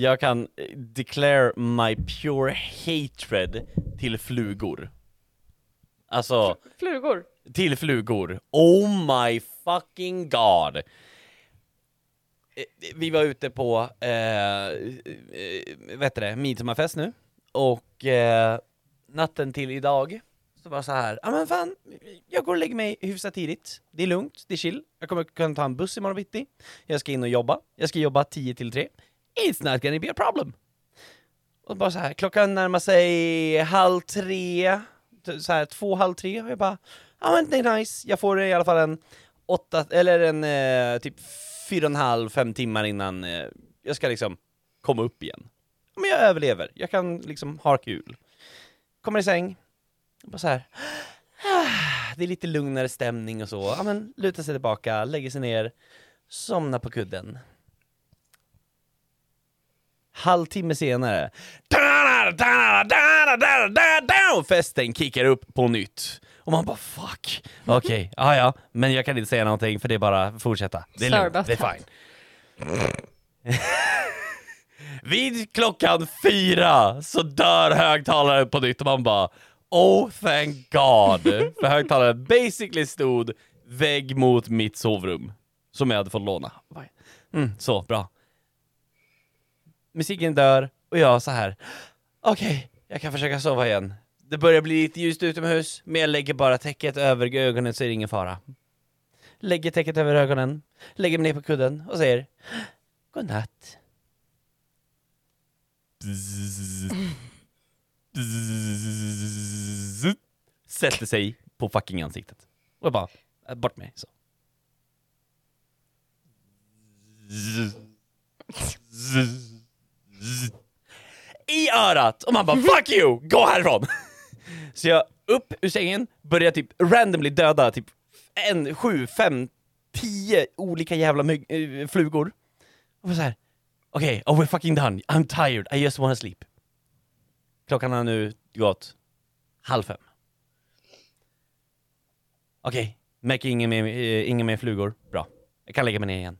jag kan eh, declare my pure hatred till flugor. Alltså, Flugor. till flugor. Oh my fucking god! Eh, Vi var ute på, eh, eh, heter det, midsommarfest nu, och eh, natten till idag så var så här, ja men fan, jag går och lägger mig hyfsat tidigt, det är lugnt, det är chill, jag kommer kunna ta en buss imorgon bitti, jag ska in och jobba, jag ska jobba 10 till 3, it's not gonna be a problem. Och bara så här, klockan närmar sig halv tre, så här två, halv tre, och jag bara, ja men det är nice, jag får i alla fall en åtta, eller en eh, typ fyra och en halv, fem timmar innan eh, jag ska liksom komma upp igen. Men jag överlever, jag kan liksom ha kul. Kommer i säng, bara så här. Ah, det är lite lugnare stämning och så, ja men lutar sig tillbaka, lägger sig ner, somnar på kudden. Halvtimme senare, festen kickar upp på nytt. Och man bara fuck, okej, ja ja, men jag kan inte säga någonting för det är bara att fortsätta. Det är lugnt, det är fine. Vid klockan fyra så dör högtalaren på nytt och man bara Oh thank God! För högtalaren basically stod vägg mot mitt sovrum. Som jag hade fått låna. Mm, så, bra. Musiken dör och jag så här. okej, jag kan försöka sova igen. Det börjar bli lite ljust utomhus, men jag lägger bara täcket över ögonen så är det ingen fara. Lägger täcket över ögonen, lägger mig ner på kudden och säger Godnatt. Sätter sig på fucking ansiktet. Och jag bara, äh, bort med så. I örat! Och man bara fuck you! Gå härifrån! Så jag upp ur sängen, börjar typ randomly döda typ en, sju, fem, tio olika jävla myg, äh, flugor. Och så här. okej, oh we're fucking done, I'm tired, I just wanna sleep. Klockan har nu gått halv fem. Okej, märker ingen mer, eh, ingen mer flugor. Bra. Jag kan lägga mig ner igen.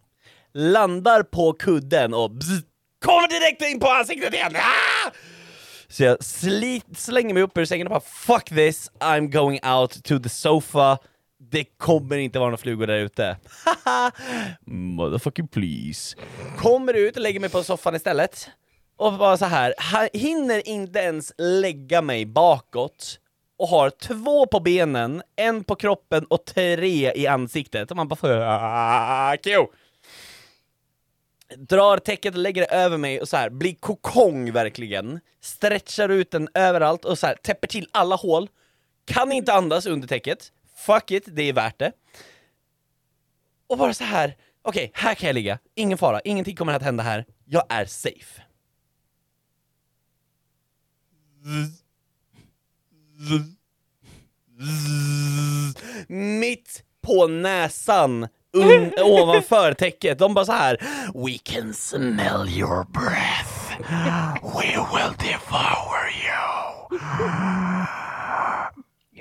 Landar på kudden och bzz, kommer direkt in på ansiktet igen! Ah! Så jag slit, slänger mig upp ur sängen och bara fuck this, I'm going out to the sofa. Det kommer inte vara några flugor där ute. Motherfucking please. Kommer ut och lägger mig på soffan istället. Och bara så här, hinner inte ens lägga mig bakåt och har två på benen, en på kroppen och tre i ansiktet. Och man bara fuck you! Drar täcket och lägger det över mig och så här blir kokong verkligen. Stretchar ut den överallt och så här täpper till alla hål. Kan inte andas under täcket. Fuck it, det är värt det. Och bara så här. okej, här kan jag ligga. Ingen fara, ingenting kommer att hända här. Jag är safe. Mitt på näsan un- ovanför täcket. De bara så här. We can smell your breath. We will devour you.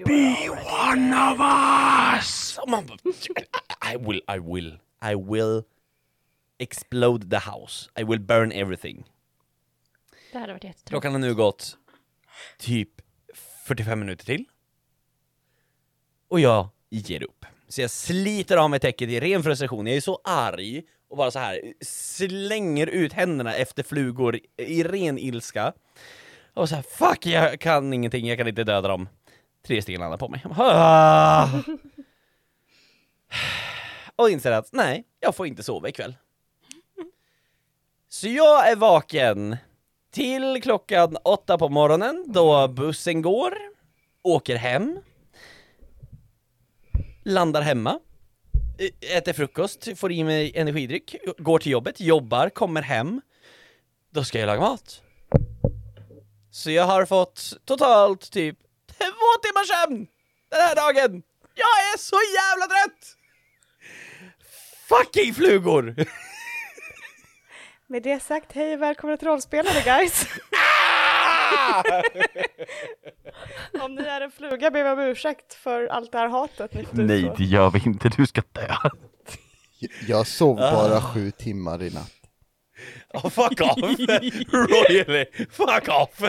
Be one of us. Och man bara, I will, I will, I will explode the house. I will burn everything. Det hade varit jättetråkigt. Klockan har nu gått typ 45 minuter till. Och jag ger upp. Så jag sliter av mig täcket i ren frustration. Jag är så arg och bara så här slänger ut händerna efter flugor i ren ilska. Och så här, fuck jag kan ingenting, jag kan inte döda dem. Tre stycken landar på mig. Ah! Och inser att nej, jag får inte sova ikväll. Så jag är vaken till klockan åtta på morgonen då bussen går, åker hem, landar hemma, äter frukost, får i mig energidryck, går till jobbet, jobbar, kommer hem. Då ska jag laga mat. Så jag har fått totalt typ två timmars sömn den här dagen! Jag är så jävla trött! Fucking flugor! Med det sagt, hej och välkomna till rollspelare guys! Ah! Om ni är en fluga ber jag om ursäkt för allt det här hatet ni Nej, det gör vi inte, du ska dö. Jag sov bara sju timmar i natt. Oh, fuck off! Royally, fuck off!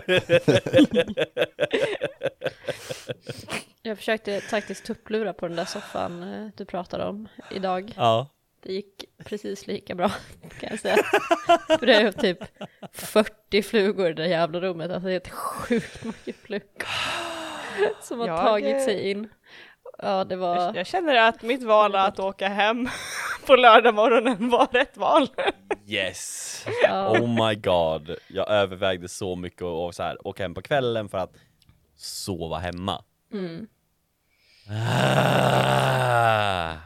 Jag försökte taktiskt tupplura på den där soffan eh, du pratade om idag. ja. Det gick precis lika bra kan jag säga. För det är typ 40 flugor i det jävla rummet, alltså det är helt sjukt mycket flugor. Som har Jag, tagit sig in. Ja, det Jag, var... jag känner att mitt val att åka hem på lördag morgonen var rätt val. Yes! Ja. Oh my god, jag övervägde så mycket att och så här, åka hem på kvällen för att sova hemma. Mm. Ah.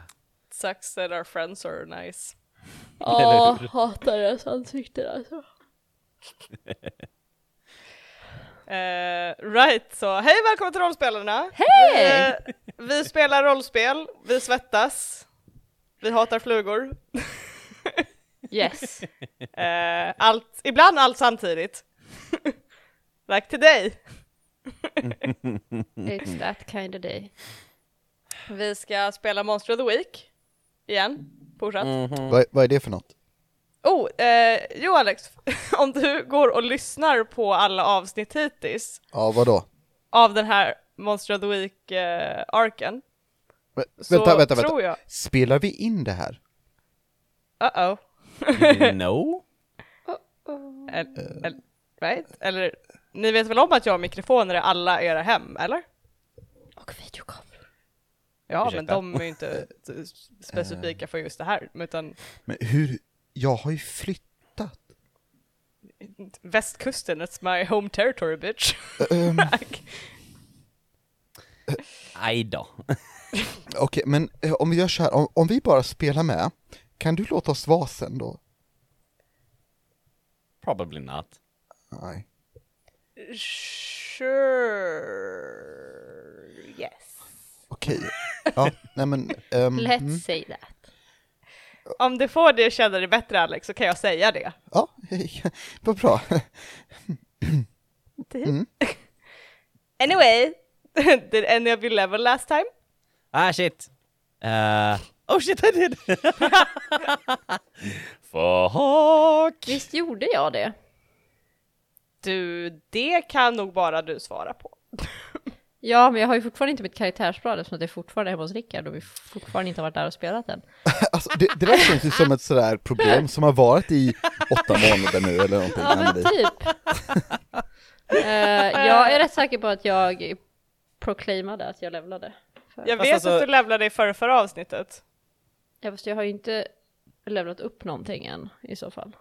Sucks that our friends are nice. Ja, hatar deras ansikten alltså. Eh, right, så hej välkomna till rollspelarna! Hej! Eh, vi spelar rollspel, vi svettas, vi hatar flugor. Yes. Eh, allt, ibland allt samtidigt. like today. It's that kind of day. Vi ska spela Monster of the Week. Igen, fortsatt. Mhm. Vad, vad är det för något? Oh, eh, jo Alex, om du går och lyssnar på alla avsnitt hittills Ja, vadå? av den här Monster of the Week-arken, Men, så vänta, vänta, vänta. tror jag, Spelar vi in det här? uh-oh, No? El, el, right? Eller, ni vet väl om att jag har mikrofoner i alla era hem, eller? Och videokameror. Ja, Ursäkta? men de är ju inte specifika för just det här, utan Men hur? Jag har ju flyttat. västkusten, it's my home territory bitch. Ehm, Aj då. Okej, men eh, om vi gör så här, om, om vi bara spelar med, kan du låta oss vara sen då? Probably not. Nej. Sure, yes. Okej. Ja, nej men... ehm, Let's mm, say that. Om du får det att känna dig bättre Alex, så kan jag säga det. ja, vad bra. Mm. Anyway, did any of you level last time? Ah shit! Uh, oh shit I did! Fuck! Visst gjorde jag det? Du, det kan nog bara du svara på. Ja, men jag har ju fortfarande inte mitt karaktärsblad eftersom det är fortfarande hemma hos Rickard och vi fortfarande inte har varit där och spelat än. Alltså, det, det där känns ju som ett sådär problem som har varit i åtta månader nu eller någonting. Ja, men typ. Eh, jag är rätt säker på att jag proclaimade att jag levlade. För... Jag vet alltså- att du levlade i förra, förra avsnittet. Ja, fast jag har ju inte levlat upp någonting än i så fall.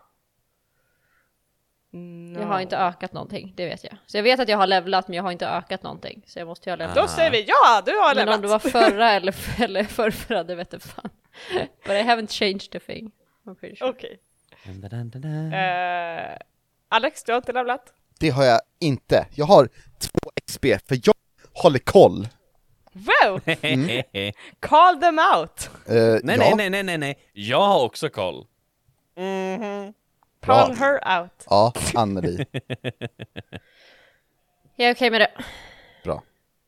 Jag har inte ökat någonting, det vet jag. Så jag vet att jag har levlat, men jag har inte ökat någonting. Så jag måste ju ha levlat. Då säger vi ja, du har Men levlat! om det var förra eller, eller förrförra, det vet jag fan. But I haven't changed a thing. I'm pretty sure. Okej. Eh, Alex, du har inte levlat? Det har jag inte. Jag har två XP, för jag håller koll. Wow! nej, Call them out! Eh, nej, ja, nej, nej, nej, nej. Jag har också koll. Call Bra. her out. Ja, Anneli. Jag är okej med det. Bra.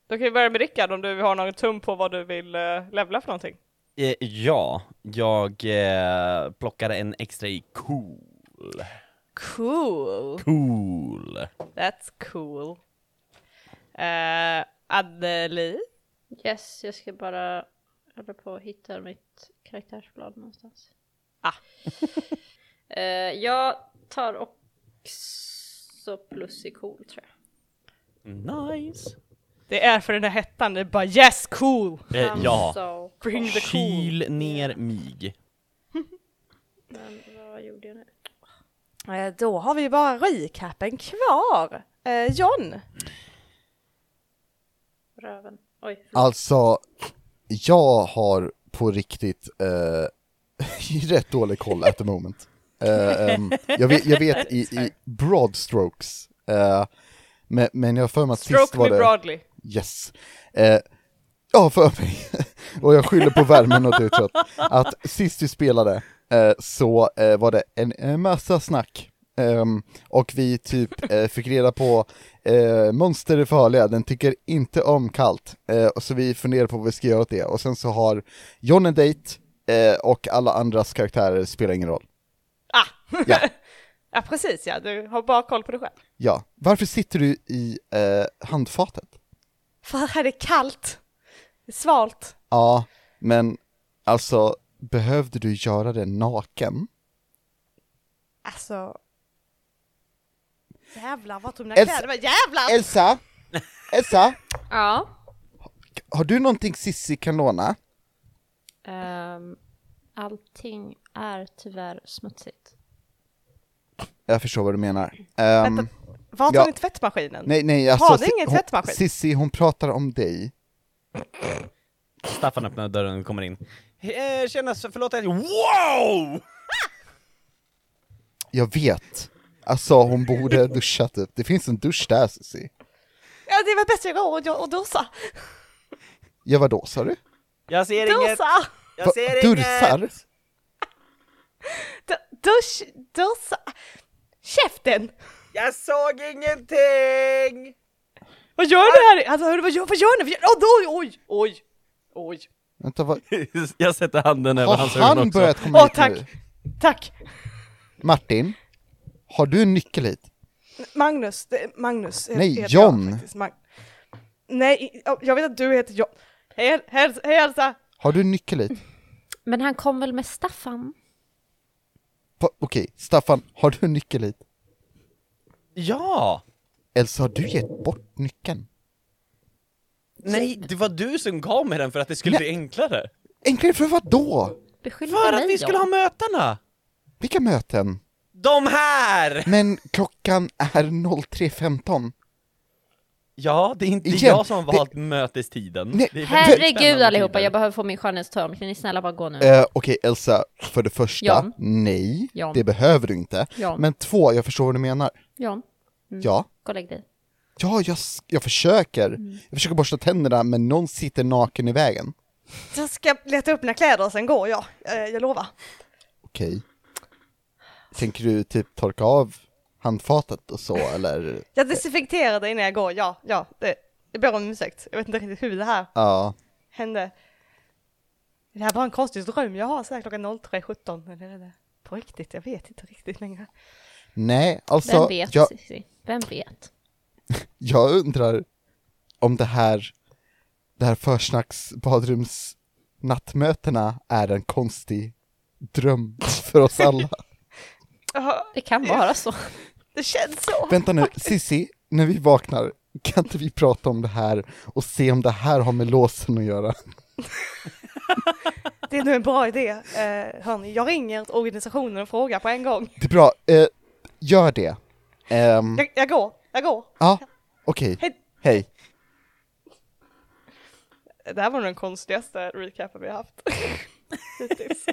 Då kan vi börja med Rickard om du har någon tum på vad du vill uh, levla för någonting. Eh, ja, jag eh, plockade en extra i cool. Cool. Cool. That's cool. Uh, Anneli? Yes, jag ska bara hålla på och hitta mitt karaktärsblad någonstans. Ah. Eh, jag tar också plus i cool tror jag. Nice. Det är för den här hettan, det är bara yes cool! Eh, ja. Så, Bring the cool. Kyl ner mig. men vad gjorde jag nu? Eh, då har vi bara recapen kvar. Eh, John? Röven. Oj. Alltså, jag har på riktigt eh, rätt dålig koll at the moment. Ehm, jag, vet, jag vet i, i broad strokes, eh, men, men jag har för mig att sist Stroke var me det... broadly. Yes. Eh, ja, för mig, och jag skyller på värmen och jag är trött, att sist vi spelade eh, så var det en, en massa snack. Ehm, och vi typ fick reda på eh, monster är farliga, den tycker inte om kallt. Och så vi funderar på vad vi ska göra åt det. Och sen så har John en dejt eh, och alla andras karaktärer spelar ingen roll. Ah! Ja. Ja precis ja, du har bara koll på dig själv. Ja. Varför sitter du i eh, handfatet? För här är det kallt. Det är svalt. Ja, men alltså, behövde du göra det naken? Alltså... Jävlar, tog mina Elsa- kläder? Jävlar! Elsa! Elsa! Ja. Har du någonting Sissi kan låna? Ehm, allting är tyvärr smutsigt. Jag förstår vad du menar. Ehm, Vänta, Vart ja. har ni tvättmaskinen? nej, nej, alltså, Har ni Si- ingen hon- tvättmaskin? Sissi, hon pratar om dig. Staffan öppnar dörren och kommer in. Eh, tjena, förlåt. Wow! Jag vet. Alltså, hon borde duscha typ. Det finns en dusch där, Sissi. Ja, det är väl bäst jag går och, och duschar. Ja, vadå, sa du? Jag ser inget! Duscha! Jag Va- ser Dursar? inget! Du- Dusch, duscha! Käften! Jag såg ingenting! Vad gör ni här? Alltså, hörru, vad gör, vad gör ni? Oj, oj, oj, oj. Vänta, vad? Jag sätter handen över Har hans ögon han också. börjat komma Åh, tack. nu? Tack! Martin, har du en nyckel hit? Magnus, det är Magnus he- Nej, heter John. Jag, faktiskt. Mag- Nej, ja, jag vet att du heter John. Hej, hej, hej Elsa! Har du en nyckel hit? Men han kom väl med Staffan? Okej, Staffan, har du en nyckel hit? Ja! Elsa, har du gett bort nyckeln? Nej, det var du som gav mig den för att det skulle Nej. bli enklare. Enklare för vad då? För att vi skulle ha mötena! Vilka möten? De här! Men klockan är 03.15. Ja, det är inte Igen, jag som har det- valt mötestiden. Nej, Det är väldigt Herregud allihopa, tider. jag behöver få min skönhetstörn. Kan ni snälla bara gå nu? Eh, Okej Elsa, för det första, Jan. nej, Jan. det behöver du inte. Jan. Men två, jag förstår vad du menar. John, Ja, gå och lägg dig. ja jag, jag försöker. Mm. Jag försöker borsta tänderna, men någon sitter naken i vägen. Jag ska leta upp mina kläder och sen går jag, eh, jag lovar. Okej. Tänker du typ torka av handfatet och så, eller? Jag desinfekterade innan jag går, ja, ja. Det, jag ber om ursäkt. Jag vet inte riktigt hur det här Ja. hände. Det här var en konstig dröm jag har så här klockan 03.17. Eller är det på riktigt? Jag vet inte riktigt längre. Nej, alltså, Vem vet jag? Vem vet? jag undrar om det här, det här försnacks badrums nattmötena är en konstig dröm för oss alla. Det kan vara så. Det känns så. Vänta nu, Sissi, när vi vaknar, kan inte vi prata om det här och se om det här har med låsen att göra? Det är nu en bra idé. Eh, hörni, jag ringer organisationen och frågar på en gång. Det är bra, eh, gör det. Ehm, Jag, jag går, jag går. ja, okej, Hej. hej. Det här var nog den konstigaste recapen vi har haft. Hittills.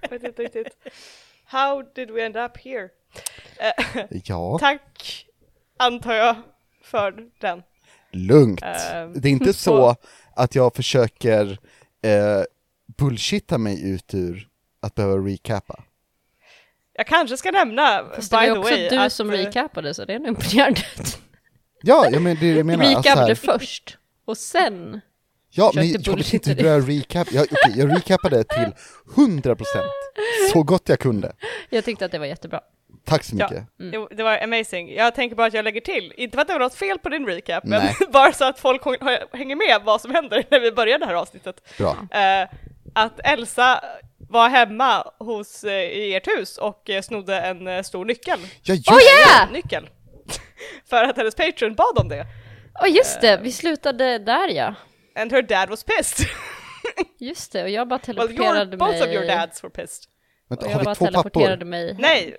Jag vet inte riktigt. How did we end up here? Eh, Ja, tack, antar jag, för den. lugnt. Ehm, Det är inte så att jag försöker eh, bullshitta mig ut ur att behöva recappa. Jag kanske ska nämna, Fast det by var the ju också way, du att, som eh, recapade så det är nog imponerande. Ja, jag men, det är det jag menar. Alltså, Recapade här, först och sen. ja, men jag vet inte jag recap. Jag, okej, jag recapade till 100% så gott jag kunde. Jag tyckte att det var jättebra. Tack så Ja. mycket. Det, det var amazing. Jag tänker bara att jag lägger till, inte för att det var något fel på din recap, men bara så att folk hänger med vad som händer när vi börjar det här avsnittet. Bra. Eh, att Elsa var hemma hos, eh, i ert hus och eh, snodde en eh, stor nyckel. Ja, just, Oh yeah! Nyckel! för att hennes patron bad om det. Och just det, vi slutade där ja. And her dad was pissed. Just det, och jag bara well, your, teleporterade both mig. of your dads were pissed. Vänta, och har jag bara vi två teleporterade pappor? mig. Nej,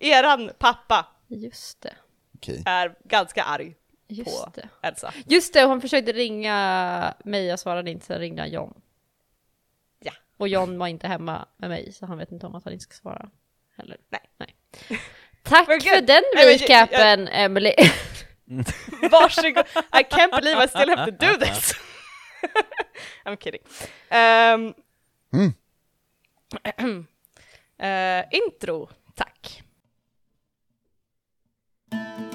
eran pappa Just det, Okej. är ganska arg just på det. Elsa. Just det, hon försökte ringa mig, jag svarade inte, sen ringde han John. Ja. Och John var inte hemma med mig, så han vet inte om att han inte ska svara heller. Nej. Nej. Tack för den nej, men jag- recapen, Emily. Varsågod. I can't believe I still have to do this. I'm kidding. Ehm, eh, intro, Thank you.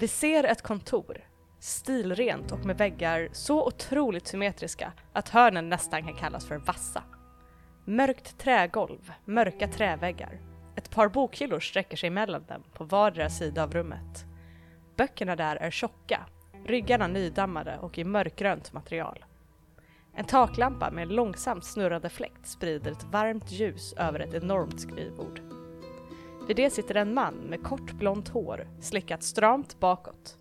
Vi ser ett kontor, stilrent och med väggar så otroligt symmetriska att hörnen nästan kan kallas för vassa. Mörkt trägolv, mörka träväggar. Ett par bokhyllor sträcker sig mellan dem på vardera sida av rummet. Böckerna där är tjocka, ryggarna nydammade och i mörkgrönt material. En taklampa med en långsamt snurrande fläkt sprider ett varmt ljus över ett enormt skrivbord. Vid det sitter en man med kort blont hår, slickat stramt bakåt.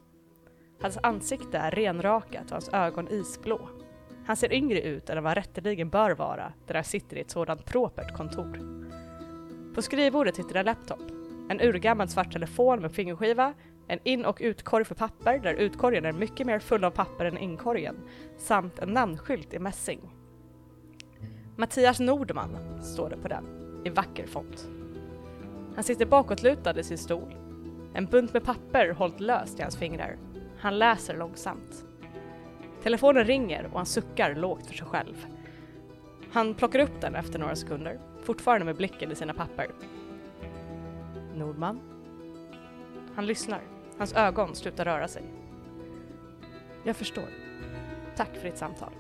Hans ansikte är renrakat och hans ögon isblå. Han ser yngre ut än vad rätteligen bör vara, där han sitter i ett sådant propert kontor. På skrivbordet sitter en laptop, en urgammal svart telefon med fingerskiva, en in och utkorg för papper där utkorgen är mycket mer full av papper än inkorgen, samt en namnskylt i mässing. Mattias Nordman står det på den, i vacker font. Han sitter bakåtlutad i sin stol. En bunt med papper hållt löst i hans fingrar. Han läser långsamt. Telefonen ringer och han suckar lågt för sig själv. Han plockar upp den efter några sekunder, fortfarande med blicken i sina papper. Nordman? Han lyssnar. Hans ögon slutar röra sig. Jag förstår. Tack för ditt samtal.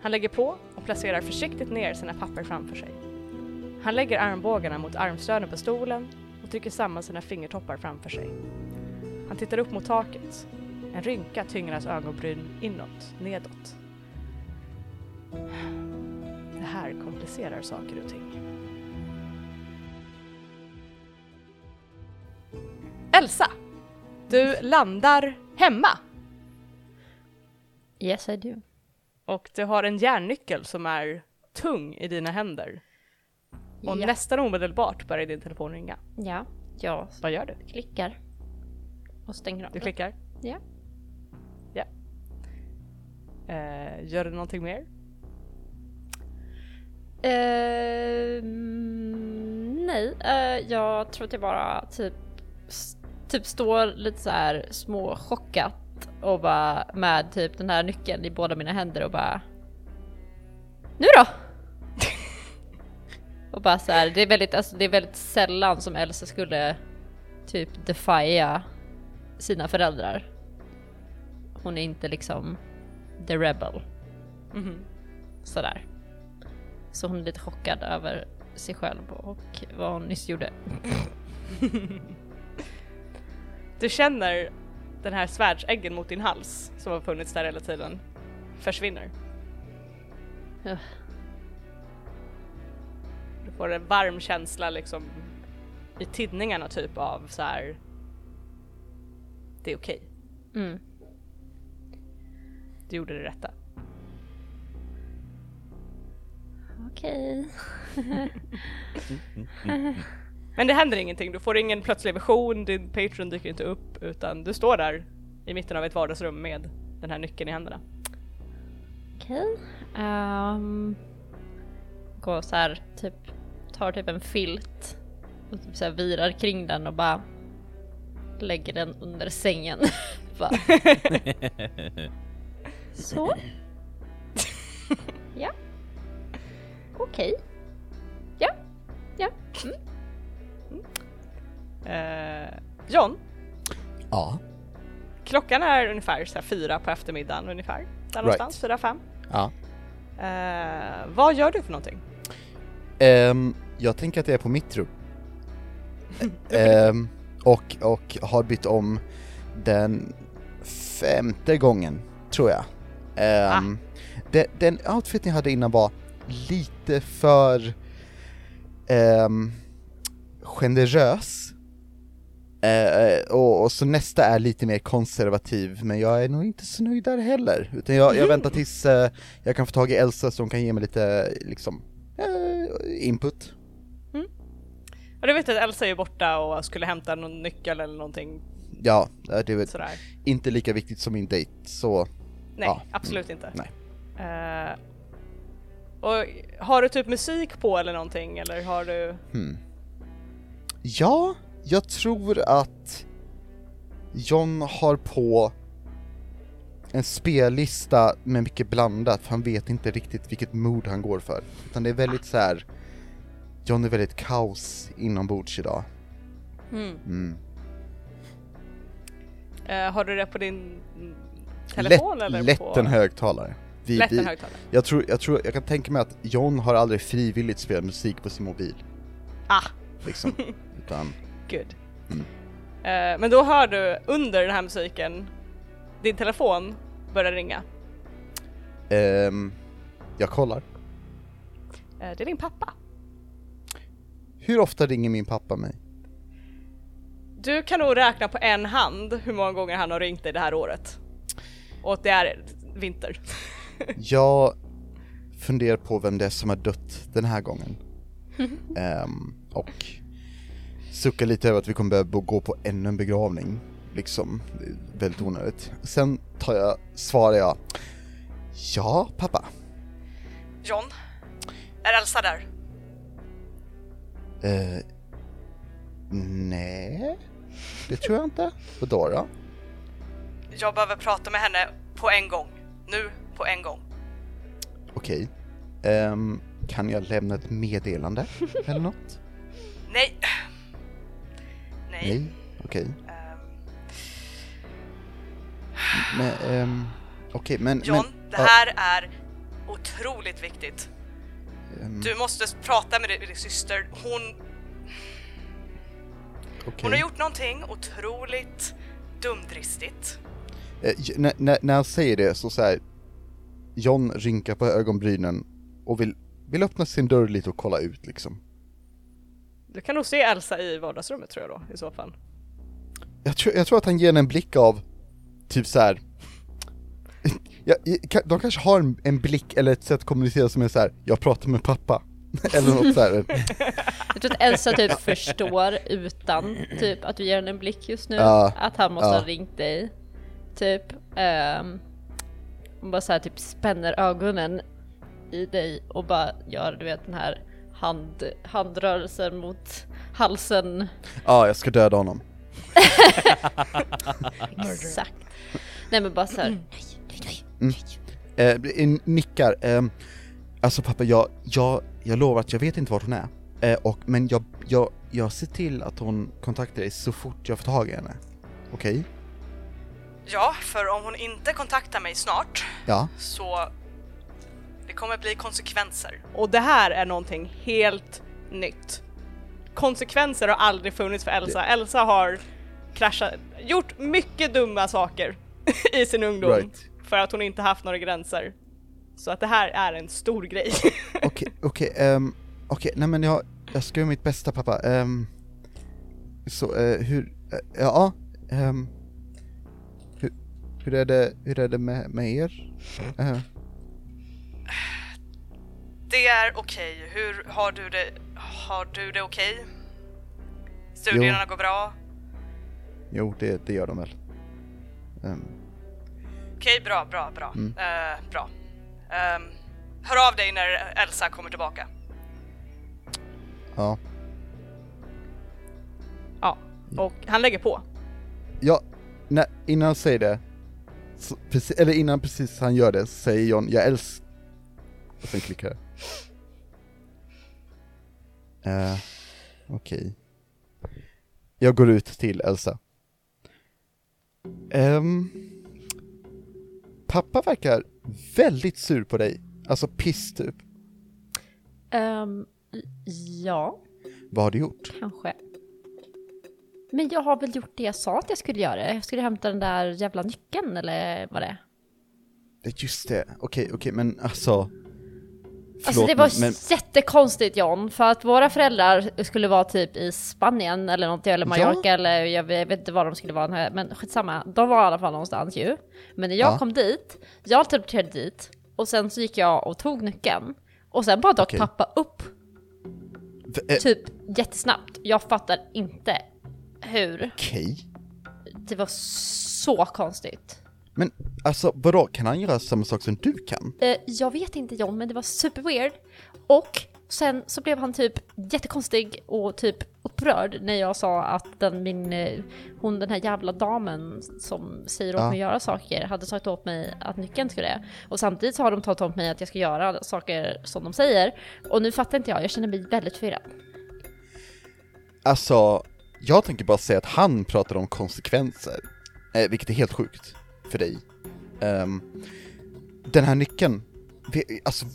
Han lägger på och placerar försiktigt ner sina papper framför sig. Han lägger armbågarna mot armstöden på stolen och trycker samman sina fingertoppar framför sig. Han tittar upp mot taket. En rynka tynger hans ögonbryn inåt, nedåt. Det här komplicerar saker och ting. Elsa! Du landar hemma Yes I do. och du har en järnnyckel som är tung i dina händer. Och ja. nästan omedelbart börjar din telefon ringa. ja, jag Vad gör du? klickar. Och stänger av Du den. klickar? Ja. Ja. Eh, gör du någonting mer? Ehm, nej, eh, jag tror att jag bara typ, s- typ står lite så här små chockat och bara med typ den här nyckeln i båda mina händer och bara Nu då! Och bara så här, det är väldigt, alltså det är väldigt sällan som Elsa skulle typ defia sina föräldrar. Hon är inte liksom the rebel. Mhm. Sådär. Så hon är lite chockad över sig själv och vad hon nyss gjorde. Du känner den här svärdsäggen mot din hals som har funnits där hela tiden försvinner. Ugh. Får en varm känsla liksom i tidningarna typ av så här. Det är okej, Mm. du gjorde det rätta. Okej. Men det händer ingenting, du får ingen plötslig vision, din Patreon dyker inte upp utan du står där i mitten av ett vardagsrum med den här nyckeln i händerna. Okej. Ehm, går så här, typ tar typ en filt och typ så virar kring den och bara lägger den under sängen. så. ja. Okej. Ja. Ja. Mm. Eh, John, Ja. klockan är ungefär så fyra på eftermiddagen ungefär. Där Right. någonstans, fyra, fem. Ja. Eh, vad gör du för någonting? Ehm, jag tänker att jag är på mitt rum. Ehm, och, och har bytt om den femte gången, tror jag. Um, den, den outfiten jag hade innan var lite för um, generös. Eh, och, och så nästa är lite mer konservativ, men jag är nog inte så nöjd där heller. Utan jag, jag väntar tills eh, jag kan få tag i Elsa som kan ge mig lite, liksom, eh, input. Och du vet att Elsa är borta och skulle hämta någon nyckel eller någonting Ja, eh, det är väl sådär. inte lika viktigt som min dejt, så Nej, Ja, absolut inte. nej. Eh, och har du typ musik på eller någonting eller har du? hmm. Ja, jag tror att John har på en spellista med mycket blandat, för han vet inte riktigt vilket mood han går för. Utan det är väldigt så här. John är väldigt kaos inombords idag. Mm. Mm. Eh, har du det på din telefon lätt, eller lätt på... en högtalare. Vi, lätt en vi, högtalare? jag, tror, jag tror, jag kan tänka mig att John har aldrig frivilligt spelat musik på sin mobil. Ah, Liksom. Utan, good. Mm. Eh, men då hör du under den här musiken din telefon börjar ringa. ehm, jag kollar. Eh, det är din pappa. Hur ofta ringer min pappa mig? Du kan nog räkna på en hand hur många gånger han har ringt dig det här året. Och det är vinter. Jag funderar på vem det är som har dött den här gången. Ehm, och suckar lite över att vi kommer behöva gå på ännu en begravning. Liksom, väldigt onödigt. Sen tar jag, svarar jag, ja pappa. John, är Elsa där? Eh, nej, det tror jag inte. Vadå då? Jag behöver prata med henne på en gång. Nu, på en gång. Okej. Ehm, kan jag lämna ett meddelande eller något? Nej. Nej. Nej, okej. Ehm, Men, ehm, okej men... John, men, det här är otroligt viktigt. Ehm, Du måste prata med din, syster. Hon, okej. hon har gjort någonting otroligt dumdristigt. Eh, när, när han säger det så säger John rynkar på ögonbrynen och vill, vill öppna sin dörr lite och kolla ut liksom. Du kan nog se Elsa i vardagsrummet tror jag då i så fall. Jag tror, jag tror att han ger henne en blick av typ så här. Ja, de kanske har en, en blick eller ett sätt att kommunicera som är så här. jag pratar med pappa. eller något så här. Jag tror att Elsa typ förstår utan typ att du ger henne en blick just nu. Ja, att han måste ja. ha ringt dig. Typ. Um, bara så här typ spänner ögonen i dig och bara gör du vet den här hand, handrörelsen mot halsen. Ja, jag ska döda honom. Exakt. Nej men bara så här. Eh, nickar. Eh, alltså pappa, jag, jag, jag lovar att jag vet inte vart hon är. Eh, och, men jag, jag, jag ser till att hon kontaktar dig så fort jag får tag i henne. Okej? Ja, för om hon inte kontaktar mig snart Ja. så det kommer bli konsekvenser. Och det här är någonting helt nytt. Konsekvenser har aldrig funnits för Elsa. Elsa har kraschat, gjort mycket dumma saker i sin ungdom Right. För att hon inte haft några gränser. Så att det här är en stor grej. Okej, okej, ehm, okej, nej men jag, jag ska göra mitt bästa pappa. Ehm, så, eh, hur, eh, ja, ehm, hur, hur är det, hur är det med, med er? Eh, Det är okej. Hur har du det? Har du det okej? Studierna går bra? jo, det, det gör de väl. Ehm, Okej, bra, bra, bra. Mm. Eh, bra. Ehm, hör av dig när Elsa kommer tillbaka. ja. Ja, och han lägger på. Ja, när, innan han säger det, så, precis, eller innan precis han gör det, så säger John 'Jag älskar' och sen klickar det. Uh, Okej. Jag går ut till Elsa. Ehm, pappa verkar väldigt sur på dig, alltså piss typ. Ehm, ja, Vad har du gjort? kanske. Men jag har väl gjort det jag sa att jag skulle göra. Jag skulle hämta den där jävla nyckeln eller vad det är. Det- Just det, okej, okej, men alltså... Alltså förlåt, det var men, jättekonstigt John, för att våra föräldrar skulle vara typ i Spanien eller något, eller Mallorca eller jag vet, jag vet inte var de skulle vara, men skitsamma. De var i alla fall någonstans ju. Men när jag Ja. kom dit, jag teleporterade dit och sen så gick jag och tog nyckeln. Och sen bara dök Okej. pappa upp v- eh, typ jättesnabbt. Jag fattar inte hur. okej. Det var så konstigt. Men alltså vadå, kan han göra samma sak som du kan? Eh, jag vet inte John, men det var super weird. Och sen så blev han typ jättekonstig och typ upprörd när jag sa att den, min, eh, hon den här jävla damen som säger åt Ja. mig att göra saker hade sagt åt mig att nyckeln skulle det. Och samtidigt så har de tagit åt mig att jag ska göra saker som de säger. Och nu fattar inte jag, jag känner mig väldigt förvirrad. Alltså, jag tänker bara säga att han pratar om konsekvenser. eh, vilket är helt sjukt för dig. Ehm, den här nyckeln, ve, alltså,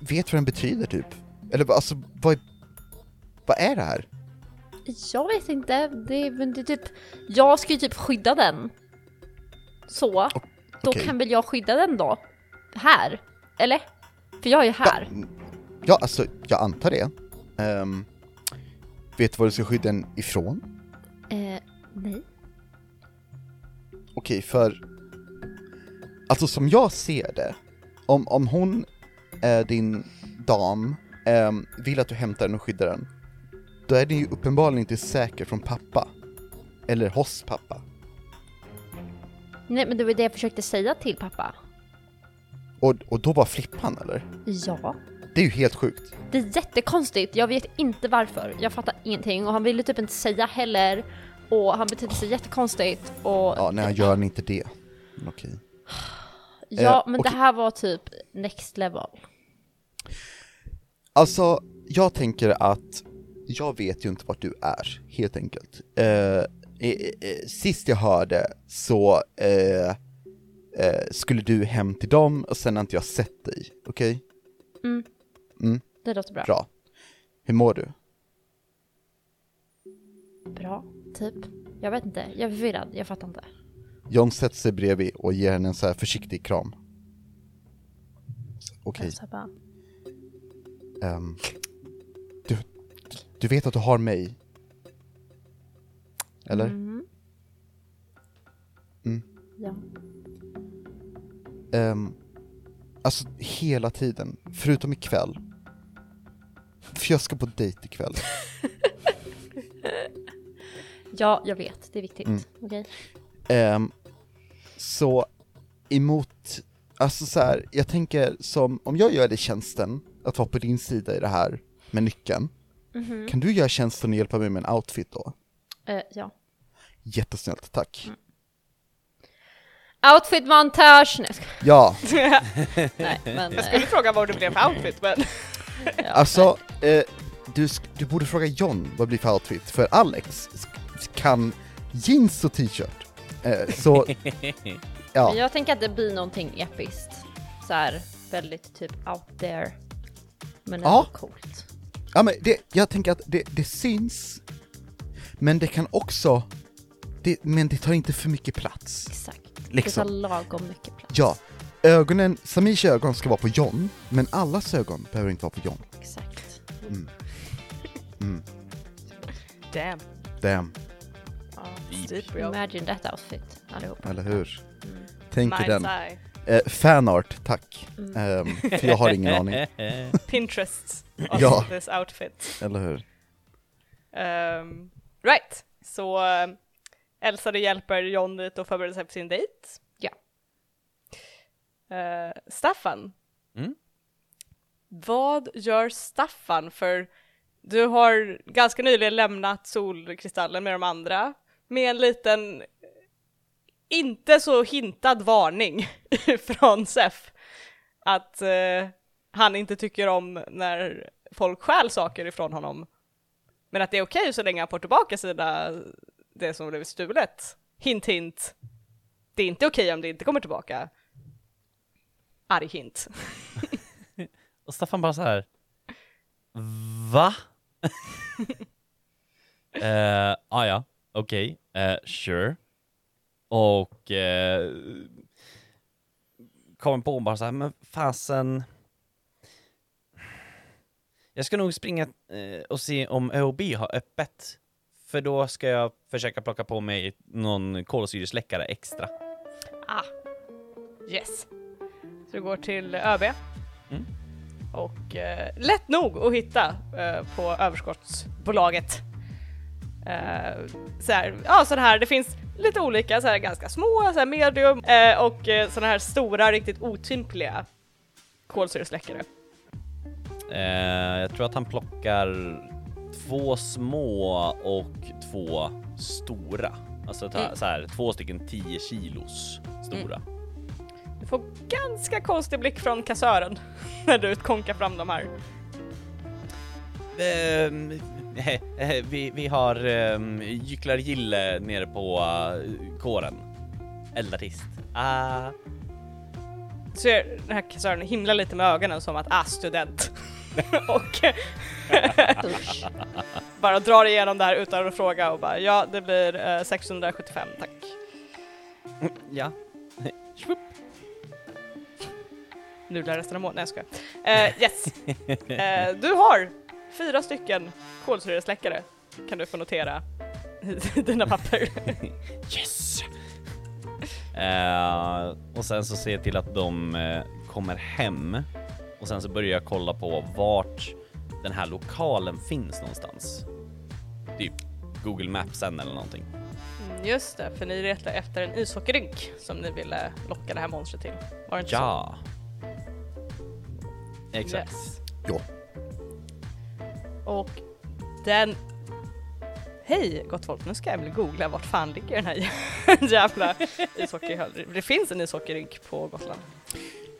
vet vad den betyder typ? Eller vad- alltså, vad, är- vad är det här? Jag vet inte, det men det är typ, jag ska ju typ skydda den. Så, då okej. kan väl jag skydda den då? Här? Eller? För jag är ju här. Ja, ja, alltså, jag antar det. Ehm, vet du vad du ska skydda den ifrån? Eh, nej. Okej, för... Alltså som jag ser det, om, om hon är din dam, ehm, vill att du hämtar den och skyddar den, då är den ju uppenbarligen inte säker från pappa. Eller hos pappa. Nej men det var det jag försökte säga till pappa. Och, och då var flippan eller? Ja. Det är ju helt sjukt. Det är jättekonstigt, jag vet inte varför. Jag fattar ingenting och han ville typ inte säga heller. Och han betedde sig jättekonstigt och... Ja, nej han gör inte det. Men okej. Ja, Eh, men okej. det här var typ next level. Alltså, jag tänker att jag vet ju inte vart du är, helt enkelt. Eh, eh, eh, sist jag hörde så eh, eh, skulle du hem till dem och sen har inte jag sett dig, okej? Det låter bra. Bra. Hur mår du? Bra, typ. Jag vet inte, jag är förvirrad, jag fattar inte. John sätter sig bredvid och ger henne en så här försiktig kram. Okej, Så här bara, ehm, du, du vet att du har mig? Eller? Mm. Mm. Ja. Ehm, alltså hela tiden, förutom ikväll. För jag ska på dejt ikväll. ja, jag vet, det är viktigt. Mm. Okej? Ehm, så emot, alltså så här, jag tänker som, om jag gör dig tjänsten att vara på din sida i det här med nyckeln, Mhm. kan du göra tjänsten och hjälpa mig med en outfit då? Eh, ja. Jättesnällt, tack. Mm. Outfit montage! Nej. Ja, Nej men... Jag eh, skulle fråga vad det blev för outfit men ja, alltså, eh, du, du borde fråga John vad det blir för outfit, för Alex kan jeans och t-shirt. Eh, så, Men ja, jag tänker att det blir någonting episkt. Så här, väldigt typ out there. Men ändå Ja. coolt. ja men det, jag tänker att det, det syns, men det kan också, det, men det tar inte för mycket plats. Exakt. Liksom. Det tar lagom mycket plats. Ja, ögonen, Samirs ögon ska vara på John, men allas ögon behöver inte vara på John. Exakt. damn. Damn, Steep real. Imagine that outfit allihop. eller hur? Tänk er Mind's den. eye. Eh, fanart, tack. Ehm, för jag har ingen aning, Pinterest of Ja. this outfit. eller hur? Ehm, right, så um, Elsa du hjälper John lite att förbereda sig för sin dejt. Ja. Eh, Staffan. Mm? Vad gör Staffan för du har ganska nyligen lämnat solkristallen med de andra med en liten inte så hintad varning från Sef att eh, han inte tycker om när folk stjäl saker ifrån honom men att det är okej så länge han får tillbaka sina, det som blev stulet. Hint hint. Det är inte okej om det inte kommer tillbaka. Arg hint. Och Staffan bara så här. Va? uh, ah, ja, okej, eh, sure. Och eh, kommer på bara så här, men fasen. Jag ska nog springa eh, och se om ÖoB har öppet. För då ska jag försöka plocka på mig någon kolsyresläckare extra. Ah. Yes. Så du går till ÖB. Mm. Och lätt nog att hitta på överskottsbolaget. Eh, så här, ja sådana här, det finns lite olika, så här ganska små, så här medium eh, och eh, sådana här stora, riktigt otympliga kolsyresläckare. Eh, jag tror att han plockar två små och två stora. Alltså ta, Mm. så här, två stycken 10 kilos stora. Du får ganska konstig blick från kassören när du konkar fram de här. Eh, vi, vi har um, gycklargille nere på uh, kåren. Eldartist. Ah. Ser den här kassören himla lite med ögonen som att ah, student. och bara drar igenom det här utan att fråga och bara ja, det blir eh, 675 tack. Ja. Nudlar resten av månaden, nej jag skojar. Eh, yes! Eh, du har fyra stycken kolsyresläckare kan du få notera i dina papper. Yes! Eh, och sen så ser jag till att de eh, kommer hem och sen så börjar jag kolla på vart den här lokalen finns någonstans. Typ Google Mapsen eller någonting. Mm, Just det, för ni letar efter en ishockeyrink som ni ville locka det här monstret till. Var det inte Ja! så? Exakt. Yes. Ja. Och den... Hej gott folk, nu ska jag väl googla vart fan ligger den här jävla ishockeyhallen. Det finns en ishockeyrink på Gotland.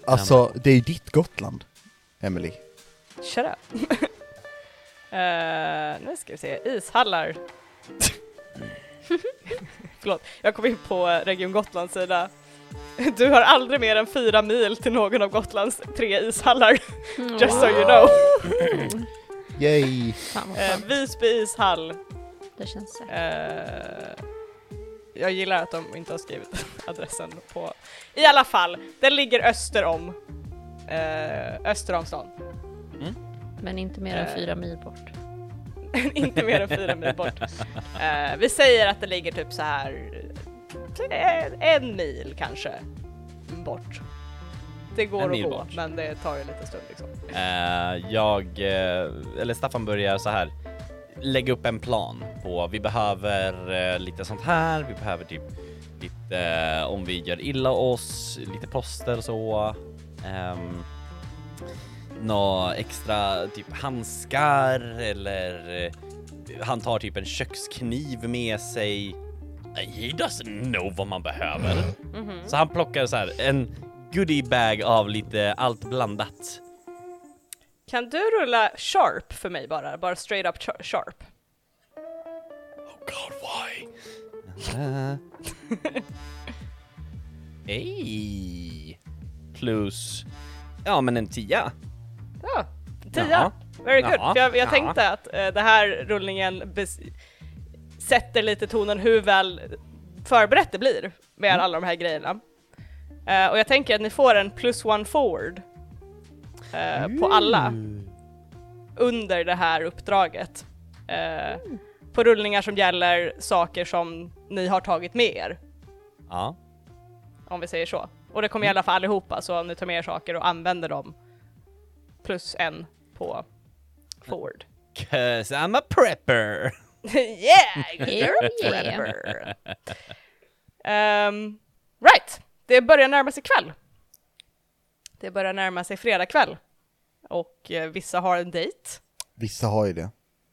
Alltså, det är ju ditt Gotland, Emily. Shut up. Eh, nu ska vi se, ishallar. Förlåt, jag kom in på Region Gotlands sida. Du har aldrig mer än fyra mil till någon av Gotlands tre ishallar. Just so you know. Yay! Fan vad Eh, skönt. Visby ishall. Det känns säkert. Eh, jag gillar att de inte har skrivit adressen på... I alla fall, den ligger öster om. Eh, öster om stan. Men inte mer än eh. fyra mil bort. inte mer än fyra mil bort. Eh, vi säger att det ligger typ så här eh, en mil kanske bort. Det går En att gå, bort. men det tar ju lite stund liksom. Eh, jag, eh, eller Staffan börjar så här lägga upp en plan på, vi behöver eh, lite sånt här, vi behöver typ lite, om vi gör illa oss, lite plåster och så. Um, Nå extra typ handskar eller han tar typ en kökskniv med sig. He doesn't know vad man behöver. Mhm. Så han plockar så här en goodie bag av lite allt blandat. Kan du rulla sharp för mig bara? Bara straight up char- sharp. Oh god, why? Uh. Hej! Plus, ja men en tia. Ja, tia. Jaha. Very good. Jaha. För jag, jag Ja. tänkte att eh, det här rullningen bes- sätter lite tonen hur väl förberett det blir med Mm. alla de här grejerna. Eh, och jag tänker att ni får en plus one forward eh, på alla under det här uppdraget. Eh, På rullningar som gäller saker som ni har tagit med er, Ja. om vi säger så. Och det kommer gälla för allihopa, så om ni tar med er saker och använder dem, plus en på forward. Cause I'm a prepper. yeah! You're a prepper. Ehm, right, det börjar närma sig kväll. Det börjar närma sig fredag kväll. Och eh, vissa har en dejt. Vissa har ju det.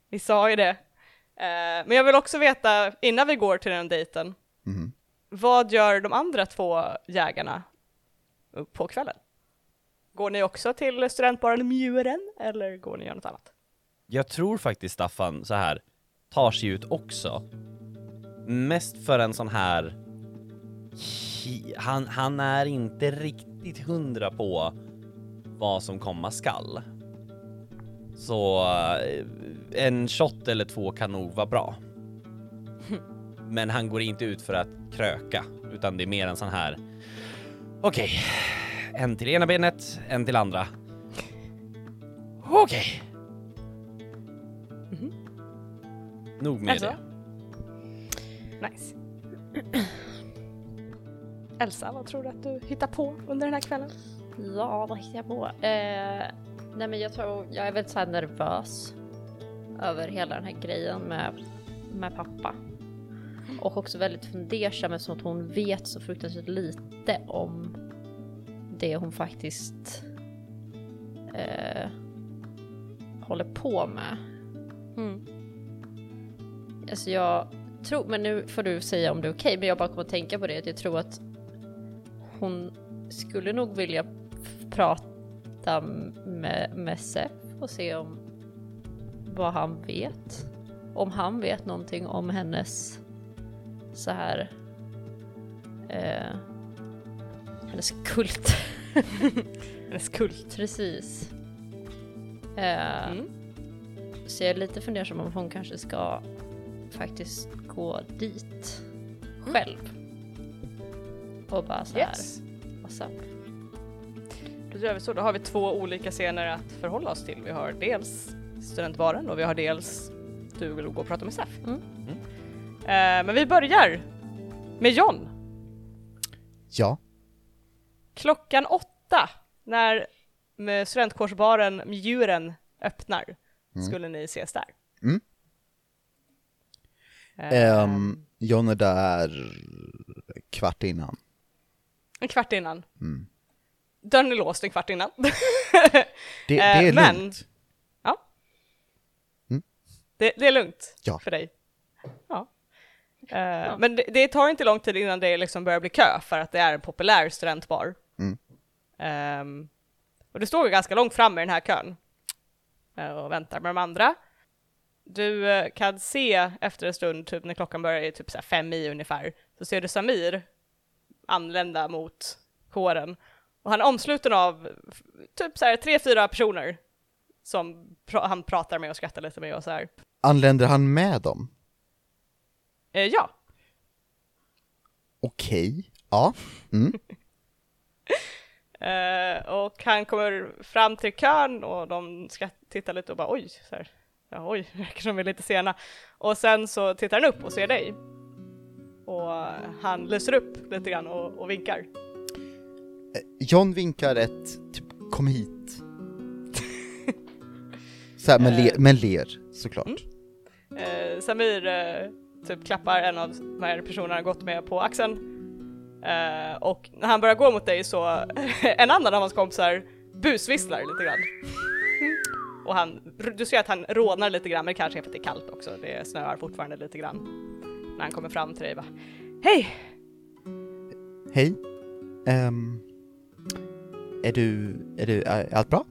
Vissa har ju det. Eh, men jag vill också veta, innan vi går till den dejten, Mhm. vad gör de andra två jägarna på kvällen? Går ni också till studentbaren Muren eller går ni och gör något annat? Jag tror faktiskt Staffan så här tar sig ut också. Mest för en sån här... Han, han är inte riktigt hundra på vad som komma skall. Så eh, en shot eller två kan nog vara bra. Men han går inte ut för att kröka, utan det är mer en sån här... Okej, en till ena benet, en till andra. Okej. Nog med Alltså? det. Nice. Elsa, vad tror du att du hittar på under den här kvällen? Ja, vad hittar jag på? Eh, nej men jag tror, jag är väldigt så nervös över hela den här grejen med, med pappa. Och också väldigt fundersam eftersom att hon vet så fruktansvärt lite om det hon faktiskt eh, håller på med. Mm. Alltså jag tror, men nu får du säga om det är okej, men jag bara kommer att tänka på det att jag tror att hon skulle nog vilja prata med, med Sef och se om vad han vet. Om han vet någonting om hennes så här eh, hennes kult. Hennes kult. Precis. Eh, Mm. Så jag är lite fundersam om hon kanske ska faktiskt gå dit själv. Och bara så här, Yes. what's up? Då gör vi så. Då har vi två olika scener att förhålla oss till. Vi har dels studentbaren och vi har dels du vill gå och prata med Sef. Mm. Eh, men vi börjar med John. Ja, Klockan åtta när med studentkårsbaren Mjuren öppnar skulle ni ses där. Mm. Um, John är där kvart innan. En kvart innan. Mm. Dörren är låst en kvart innan. Det, det är Eh, men- lugnt. det, det är lugnt Ja. för dig. Ja. Eh, Men det, det tar inte lång tid innan det liksom börjar bli kö för att det är en populär studentbar. Mm. Ehm, och du står ju ganska långt fram i den här kön eh, och väntar med de andra. Du kan se efter en stund, typ när klockan börjar typ så här fem i ungefär, så ser du Samir anlända mot kåren. Och han är omsluten av typ så här tre, fyra personer som pra- han pratar med och skrattar lite med och så här. Anländer han med dem? Eh, ja, Okej, ja. Mm. Eh, och han kommer fram till kön och de ska titta lite och bara oj, så här, ja, oj, det verkar som vi är lite sena. Och sen så tittar han upp och ser dig. Och han lyser upp lite grann och, och vinkar. John vinkar ett, typ, kom hit. Så här, men, le, men ler, såklart. Eh, Samir eh, typ klappar en av de här personerna han gått med på axeln. Eh, och när han börjar gå mot dig så en annan av hans kompisar busvisslar lite grann. Och han, du ser att han rånar lite grann men det kanske är för att det är kallt också. Det snöar fortfarande lite grann. När han kommer fram till dig bara Hej! Hej. Um, är du, är du, är allt bra?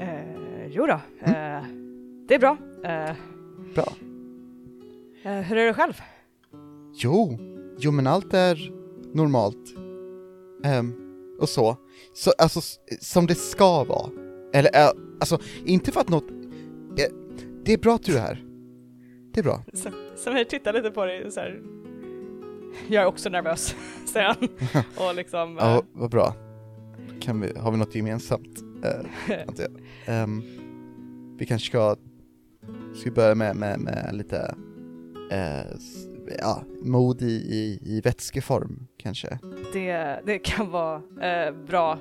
Eh, jo då, eh, det är bra. Eh, Bra. eh, hur är det själv? Jo, jo men allt är normalt. Ehm, och så. så. Alltså, som det ska vara. Eller, äh, alltså, inte för att något... Det är bra att du är här. Det är bra. Sam- Samir tittar lite på dig så här. Jag är också nervös, säger han. Och liksom... eh, Ja, vad bra. Kan vi, har vi något gemensamt? Jag. Ehm, vi kanske ska, ska börja med, med, med lite, eh, ja, mod i, i, i vätskeform kanske. Det, det kan vara eh, bra. Eh,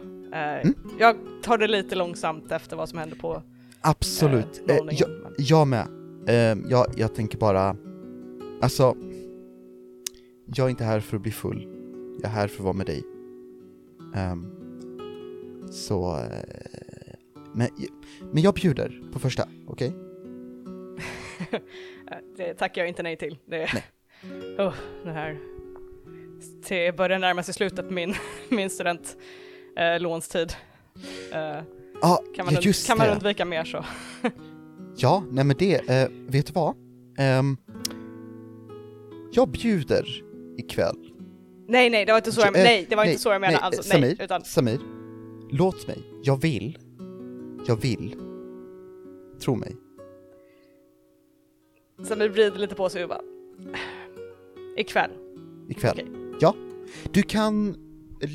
Mm. Jag tar det lite långsamt efter vad som hände på Absolut. eh, Eh, jag, jag med. Ehm, jag, jag tänker bara, alltså, jag är inte här för att bli full. Jag är här för att vara med dig. Ehm, så, eh, men, men jag bjuder på första, okej? Eh, Det tackar jag inte nej till. Det, oh, det här det börjar närma sig slutet på min, min studentlånstid. Eh, lånstid. Eh, kan man, ja, just kan man undvika mer så. Ja, nej men det, eh, vet du vad? Ehm, jag bjuder ikväll. Nej, nej, det var inte så jag, Eh, nej, det var nej, inte så jag menade. nej, alltså, Samir, nej, utan Samir, låt mig, jag vill, jag vill, tro mig. Samir vrider lite på sig och bara ikväll. ikväll. Okej. Ja, du kan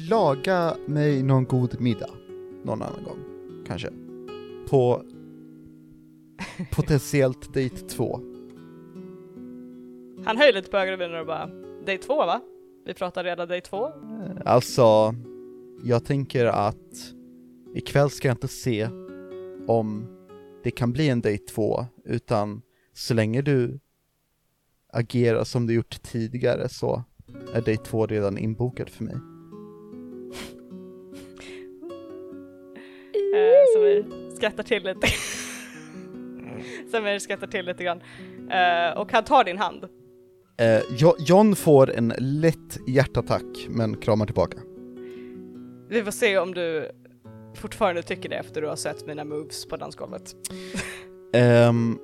laga mig någon god middag någon annan gång, kanske. På potentiellt dejt två. Han höjer lite på ögonbrynen och bara day två va? Vi pratar redan day två. Alltså, jag tänker att ikväll ska jag inte se om det kan bli en dejt två, utan så länge du agerar som du gjort tidigare så är dejt två redan inbokad för mig. Eh, Samir skrattar till lite. Samir skrattar till lite grann. Eh, och han tar din hand. Eh, Jo- John får en lätt hjärtattack, men kramar tillbaka. Vi får se om du fortfarande tycker det efter du har sett mina moves på dansgolvet. Ehm,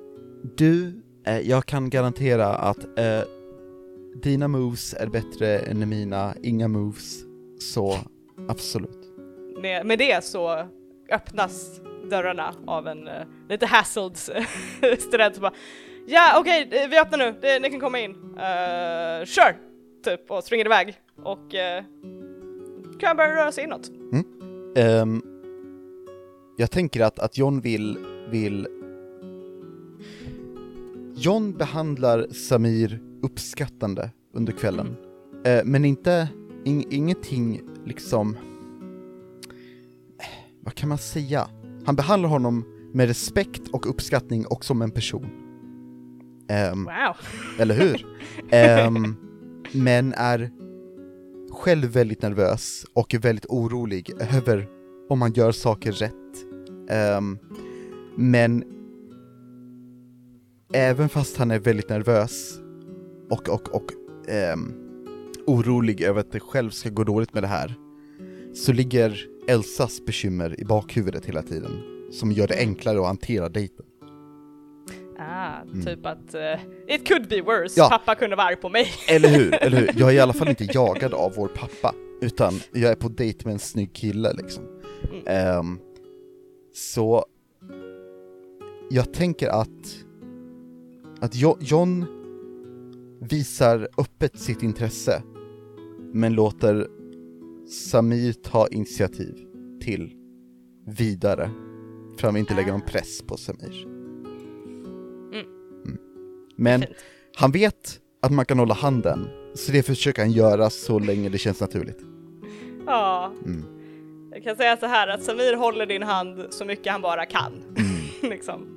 du, eh, jag kan garantera att eh, dina moves är bättre än mina, inga moves, så absolut. Med, med det så öppnas dörrarna av en eh, lite hassled student som bara Ja okej, eh, vi öppnar nu, det, ni kan komma in. Uh, kör! Typ och springer iväg och uh, kan börja röra sig inåt. Ehm, jag tänker att, att John vill, vill... John behandlar Samir uppskattande under kvällen. Eh, men inte, ing, ingenting liksom... Vad kan man säga? Han behandlar honom med respekt och uppskattning och som en person. Ehm, Wow! eller hur? Ehm, men är själv väldigt nervös och är väldigt orolig över om man gör saker rätt. Ehm, men även fast han är väldigt nervös och, och, och orolig över att det själv ska gå dåligt med det här, så ligger Elsas bekymmer i bakhuvudet hela tiden, som gör det enklare att hantera dejten. Ah, typ att eh, it could be worse, Ja. pappa kunde vara arg på mig. Eller hur, eller hur? Jag är i alla fall inte jagad av vår pappa, utan jag är på dejt med en snygg kille liksom. Ehm, så jag tänker att, att Jo- John visar öppet sitt intresse, men låter Samir ta initiativ till vidare, för han vill inte lägga någon press på Samir. Men Fint. han vet att man kan hålla handen, så det försöker han göra så länge det känns naturligt. Ja. Mm. Jag kan säga så här att Samir håller din hand så mycket han bara kan. Mm. liksom.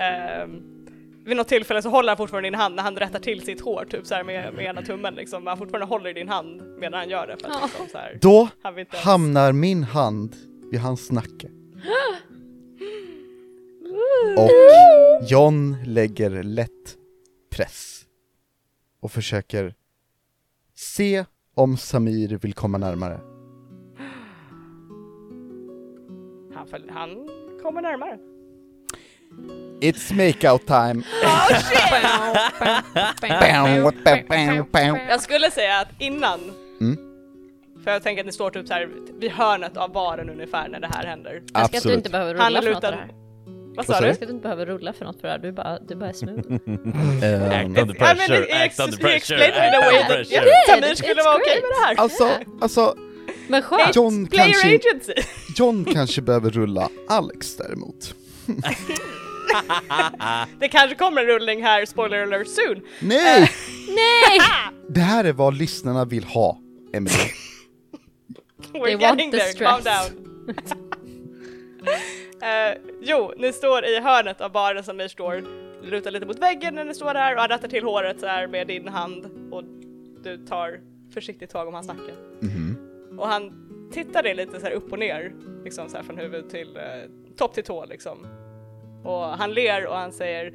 Ehm, vid något tillfälle så håller han fortfarande din hand när han rättar till sitt hår, typ så här med, med ena tummen liksom. Han fortfarande håller i din hand medan han gör det. För att, Ja. liksom, så här, Då hamnar min hand vid hans nacke. Och John lägger lätt press och försöker se om Samir vill komma närmare. han, föl- han kommer närmare. It's makeout time! Jag skulle säga att innan, Mm. för jag tänker att ni står typ så här vid hörnet av baren ungefär när det här händer. Jag ska att du Absolut. inte behöver Han rulla är för något lutad. det här. Vad sa du? Jag ska du inte behöver rulla för något för det här, du är bara, du bara är smooth. Ehm, Act under I mean, pressure, act under pressure, act under pressure. Samir skulle vara okej med det här. alltså, alltså, Men skönt! John kanske! John kanske behöver rulla, Alex däremot. Det kanske kommer en rullning här, spoiler alert soon. Nej! Nej! Det här är vad lyssnarna vill ha, Emily. We're They want getting the there, calm stress. down. Eh, jo, ni står i hörnet av baren som ni står, lutar lite mot väggen när ni står där och han rättar till håret så här med din hand och du tar försiktigt tag om hans nacke. Mhm. Och han tittar dig lite så här upp och ner, liksom så här från huvud till eh, topp till tå liksom. Och han ler och han säger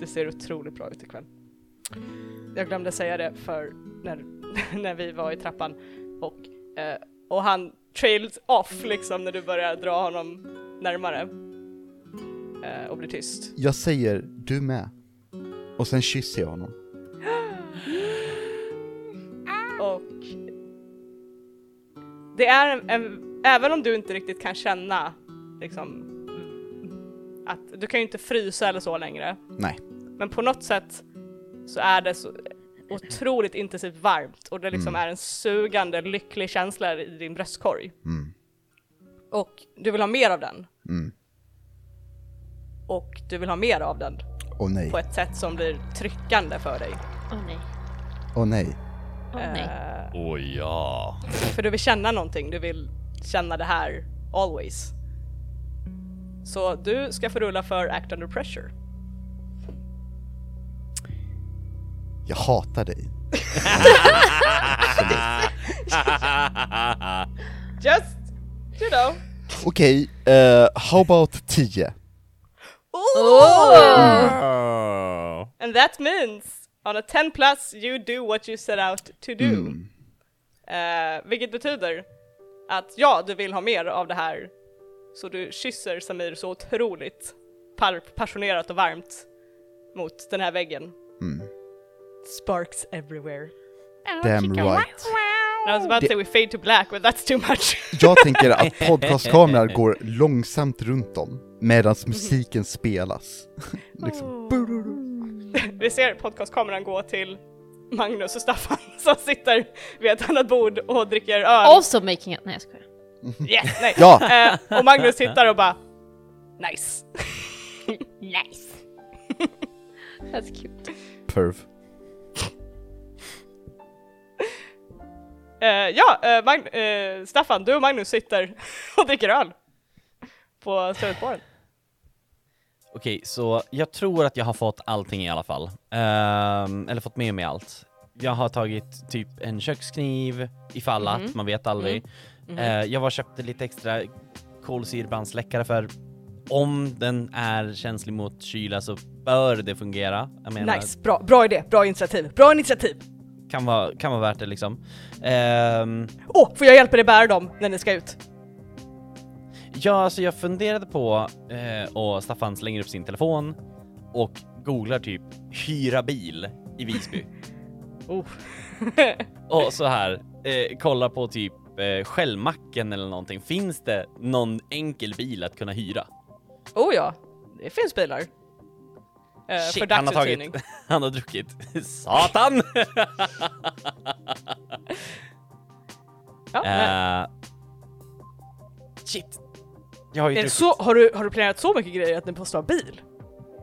Du ser otroligt bra ut ikväll. Jag glömde säga det för när, när vi var i trappan och, eh, och han trails off liksom när du börjar dra honom närmare eh, och blir tyst. Jag säger du med. Och sen kysser jag honom. Och det är en, en, även om du inte riktigt kan känna liksom att du kan ju inte frysa eller så längre. Nej. Men på något sätt så är det så otroligt intensivt varmt och det liksom är en sugande lycklig känsla i din bröstkorg. Mm. Och du vill ha mer av den. Mm. Och du vill ha mer av den nej. på ett sätt som blir tryckande för dig. Åh nej. Åh nej. Åh nej. Eh, Åh ja. För du vill känna någonting, du vill känna det här always. Så du ska få rulla för Act Under Pressure. Jag hatar dig. Just, you know. Okej, eh, how about 10? Oh. And that means on a 10 plus you do what you set out to do. Mm. Eh, vilket betyder att ja, du vill ha mer av det här. Så du kysser Samir så otroligt par- passionerat och varmt mot den här väggen. Mm. Sparks everywhere. Damn right. I was about to say we fade to black, but that's too much. Jag tänker att podcastkameran går långsamt runt om medan musiken spelas. liksom. Vi ser podcastkameran gå till Magnus och Staffan som sitter vid ett annat bord och dricker öl. Also making it... Nej jag skojar. Yes, nej. Ja. Eh, och Magnus tittar och bara Nice. Nice. That's cute. Perv. Ja, eh, Mag- eh, Staffan, du och Magnus sitter och dricker öl. På studentbaren. Okej, så jag tror att jag har fått allting i alla fall. Ehm, eller fått med mig allt. Jag har tagit typ en kökskniv ifall Mhm. att, man vet aldrig. Eh, jag var och köpte lite extra kolsyrebrandsläckare för om den är känslig mot kyla så bör det fungera. Menar, Nice, bra, bra idé, bra initiativ, bra initiativ! Kan, vara, kan vara värt det liksom. Ehm, Åh, får jag hjälpa dig bära dem när ni ska ut? Ja, alltså jag funderade på, eh, och Staffan slänger upp sin telefon och googlar typ hyra bil i Visby. Oh. och så här, eh, kollar på typ eh, Shellmacken eller någonting. Finns det någon enkel bil att kunna hyra? oh ja, det finns bilar. Eh, för Shit, han har tagit, han har druckit. Satan! Ja. Eh, shit. Jag har ju druckit. så, har, du, har du planerat så mycket grejer att ni måste ha bil?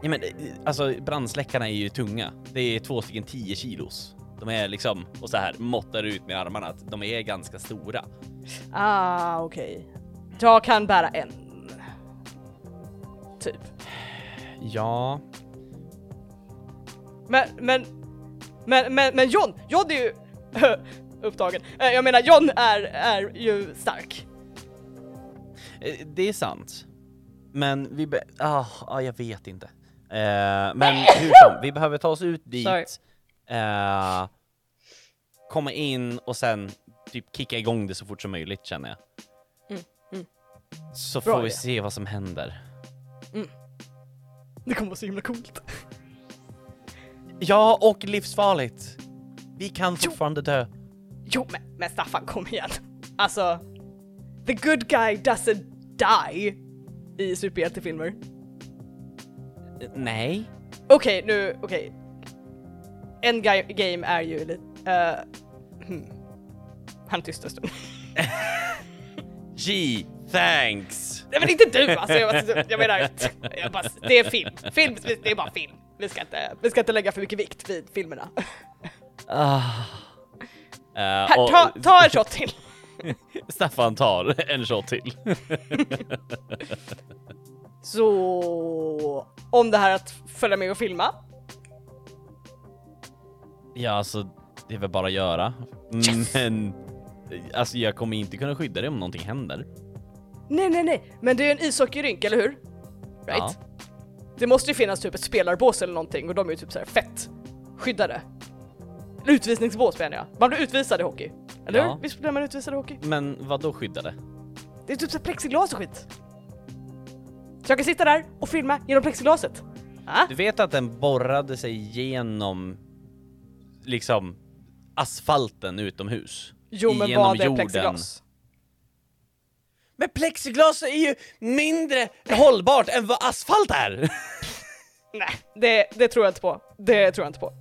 Ja, men, eh, alltså brandsläckarna är ju tunga. Det är två stycken 10 kilos. De är liksom, och så här måttar ut med armarna, att de är ganska stora. Ah, okej. Jag kan bära en. Typ. Ja, Men, men, men, men, men John, John är ju upptagen. Eh, Jag menar John är, är ju stark. eh, det är sant. Men vi be- ah, ah, jag vet inte. Eh, men hur som, vi behöver ta oss ut dit, eh, komma in och sen typ kicka igång det så fort som möjligt känner jag. Mm, mm. Så Bra får vi idé. se vad som händer. Det kommer vara så himla coolt. Ja, och livsfarligt. Vi kan fortfarande dö. Jo men, men Staffan kom igen. Alltså, the good guy doesn't die i superhjältefilmer. Nej. Okej, nu, okej. En guy game är ju lite, uh, hmm. Han är tyst en stund. Gee, thanks! Nej men inte du alltså, jag, jag menar, jag bara, det är film. Film, det är bara film. Vi ska inte, vi ska inte lägga för mycket vikt vid filmerna. Ah. Eh, Här, ta, ta en shot till. Staffan tar en shot till. Så, om det här att följa med och filma. Ja, alltså det är väl bara att göra. Men alltså jag kommer inte kunna skydda dig om någonting händer. Nej, nej, nej, men det är en ishockeyrink, eller hur? Right? Ja. Det måste ju finnas typ ett spelarbås eller någonting och de är ju typ så här fett skyddade. Utvisningsbås menar jag. Man blir utvisad i hockey. Eller Ja. hur? Visst blir man utvisad i hockey? Men vad då skyddade? Det är typ så här plexiglas och skit. Så jag kan sitta där och filma genom plexiglaset. Ah? Du vet att den borrade sig igenom liksom asfalten utomhus? Jo men Genom vad är jorden. plexiglas? Men plexiglas är ju mindre hållbart än vad asfalt är! Nej, det, det tror jag inte på. Det tror jag inte på.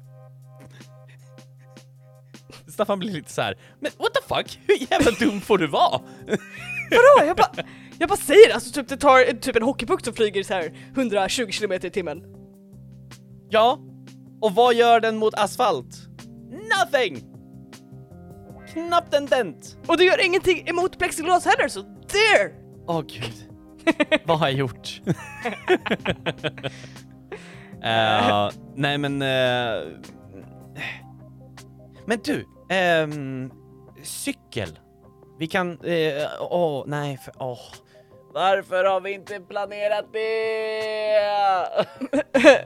Staffan blir lite så här. men what the fuck? Hur jävla dum får du vara? Vadå? Jag bara, jag bara säger alltså typ det tar typ en hockeypuck som flyger så här 120 km i timmen. Ja, och vad gör den mot asfalt? Nothing! Knappt en dent! Och det gör ingenting emot plexiglas heller så there! Åh gud. Vad har jag gjort? Eh, nej men... eh, men du, ehm, cykel. Vi kan... eh, Åh, nej, för, åh. Varför har vi inte planerat det?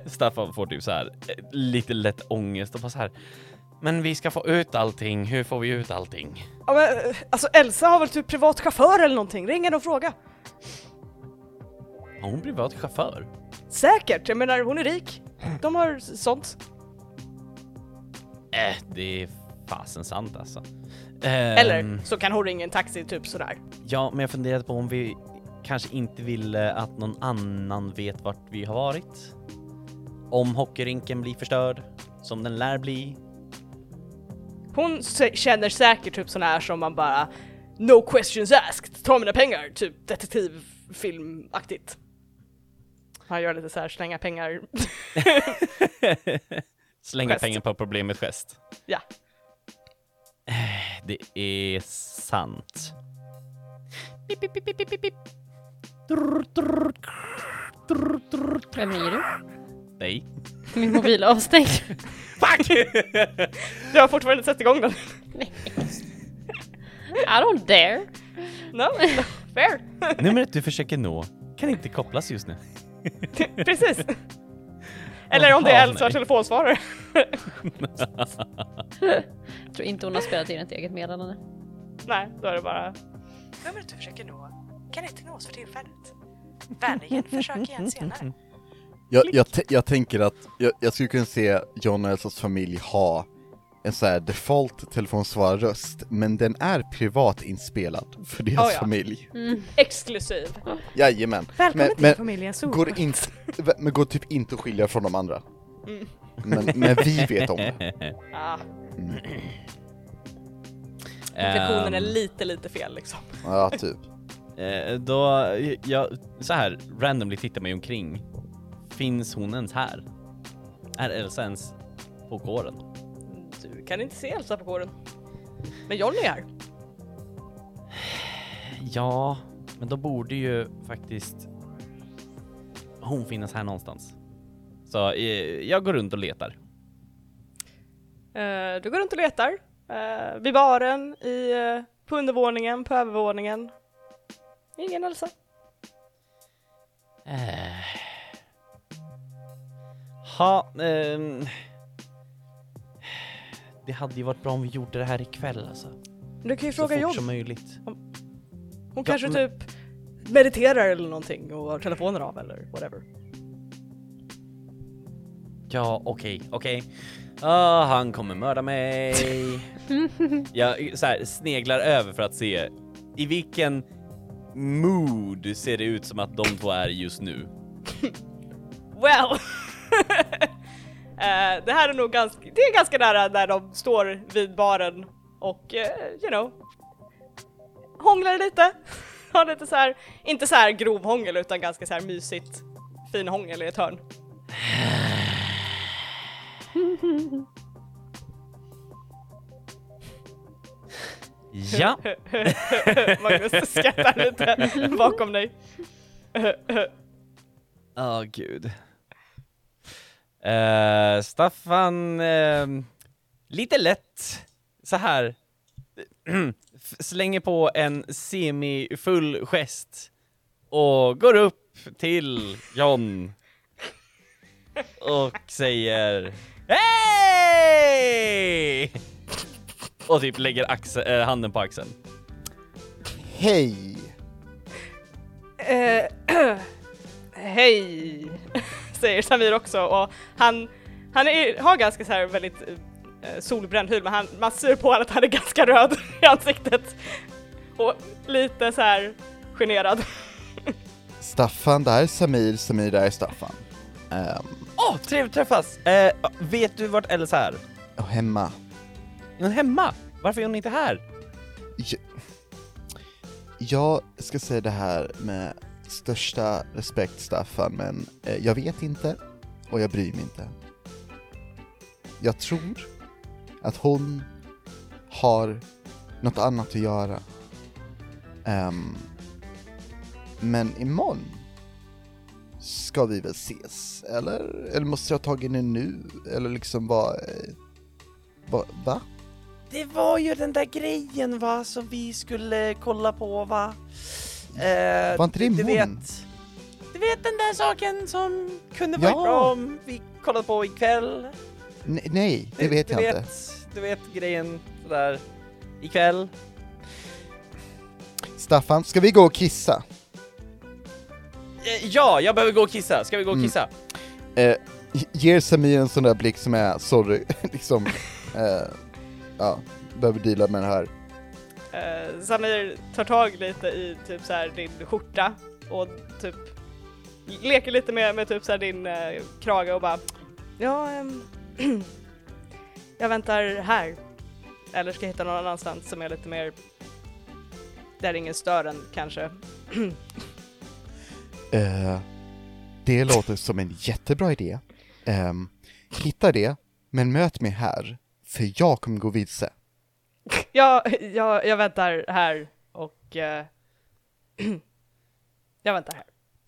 Staffan får typ så här lite lätt ångest och bara så här. Men vi ska få ut allting, hur får vi ut allting? Ja, men, eh, alltså Elsa har väl typ privat chaufför eller någonting? Ring henne och fråga. Har hon privat chaufför? Säkert, jag menar hon är rik. De har sånt. Äh, det är fasen sant alltså. Eller Ehm, så kan hon ringa en taxi typ sådär. Ja, men jag funderade på om vi kanske inte ville att någon annan vet vart vi har varit. Om hockeyrinken blir förstörd, som den lär bli. Hon känner säkert typ sån här som man bara No questions asked, ta mina pengar, typ detektivfilmaktigt. Han gör lite så här slänga pengar. Slänga Gest. pengar på problemet gest. ja. Det är sant. Pip, pip, pip. Vem ringer du? Nej. Min mobil är avstängd. Fuck! Jag har fortfarande inte satt igång den. I don't dare. No, no fair. Numret du försöker nå kan inte kopplas just nu. Precis. Eller om det är Elsa nej. telefonsvarare. Jag tror inte hon har spelat in ett eget meddelande. Nej, då är det bara Numret du försöker nå kan inte nås för tillfället. Vänligen försök igen senare. Jag, jag, jag tänker att jag, jag skulle kunna se John och Elsas familj ha en så här default telefonsvararröst, men den är privat inspelad för deras Oh ja. familj. Exklusiv. Jajamän. Välkommen men, till men, familjen Sol. går inte, men går typ inte att skilja från de andra. Mm. Men, men vi vet om det. Ah, Mm. infektionen är Ehm, lite, lite fel liksom. Ja, typ. eh, Då, jag, så här randomly tittar mig omkring. Finns hon ens här? Är Elsa ens på kåren? Du kan inte se Elsa på kåren. Men Johnny är här. Ja, men då borde ju faktiskt hon finnas här någonstans. Så eh, jag går runt och letar. Eh, du går runt och letar. Uh, vid baren, i, eh, på undervåningen, på övervåningen. Ingen Elsa. Eh. Ha, ehm. Det hade ju varit bra om vi gjorde det här ikväll alltså. Du kan ju Så fråga fort John. som möjligt. Hon kanske men- typ mediterar eller någonting och har telefonen av eller whatever. Ja, okej, okej. Ah, han kommer mörda mig. Jag så här, sneglar över för att se i vilken mood ser det ut som att de två är just nu. Well! Eh, det här är nog ganska, det är ganska nära när de står vid baren och, eh, you know, hånglar lite. Har lite så här, inte så här grov hångel utan ganska så här mysigt, fin hångel i ett hörn. Ja, Magnus skrattar lite bakom dig. åh gud. Eh, Staffan, ehm, lite lätt så här slänger på en semi-full gest och går upp till John och säger Hej! Och typ lägger axel, äh, handen på axeln. Hej! Eh, Hej, säger Samir också och han, han är, har ganska så här väldigt eh, solbränd hud men han, man ser på honom att han är ganska röd i ansiktet och lite så här generad. Staffan, det här är Samir, Samir, det här är Staffan. Ehm, Åh, trevligt att träffas! Eh, vet du vart Elsa är? och hemma. Hon hemma? Varför är hon inte här? Jag, jag ska säga det här med största respekt Staffan, men eh, jag vet inte och jag bryr mig inte. Jag tror att hon har något annat att göra. Um, men imorgon ska vi väl ses, eller? Eller måste jag ha tagit henne nu? Eller liksom vad... Va? vad va? Det var ju den där grejen va, som vi skulle kolla på va? Eh, Var inte det du imorgon? vet, du vet den där saken som kunde Ja. varit bra om vi kollade på ikväll? Nej, nej det Du- vet du jag vet, inte. Du vet grejen sådär ikväll? Staffan, ska vi gå och kissa? Eh, ja, jag behöver gå och kissa. Ska vi gå och Mm. kissa? Eh, ger Samir en sån där blick som är sorry, liksom eh, ja, behöver deala med det här. Eh, Samir tar tag lite i typ så här din skjorta och typ leker lite med, med typ så här din eh, krage och bara Ja, ehm, jag väntar här. Eller ska jag hitta någon annanstans som är lite mer där ingen stör en kanske. Eh, det låter som en jättebra idé. Ehm, hitta det, men möt mig här, för jag kommer gå vilse. Ja, jag, jag väntar här och eh, jag väntar här.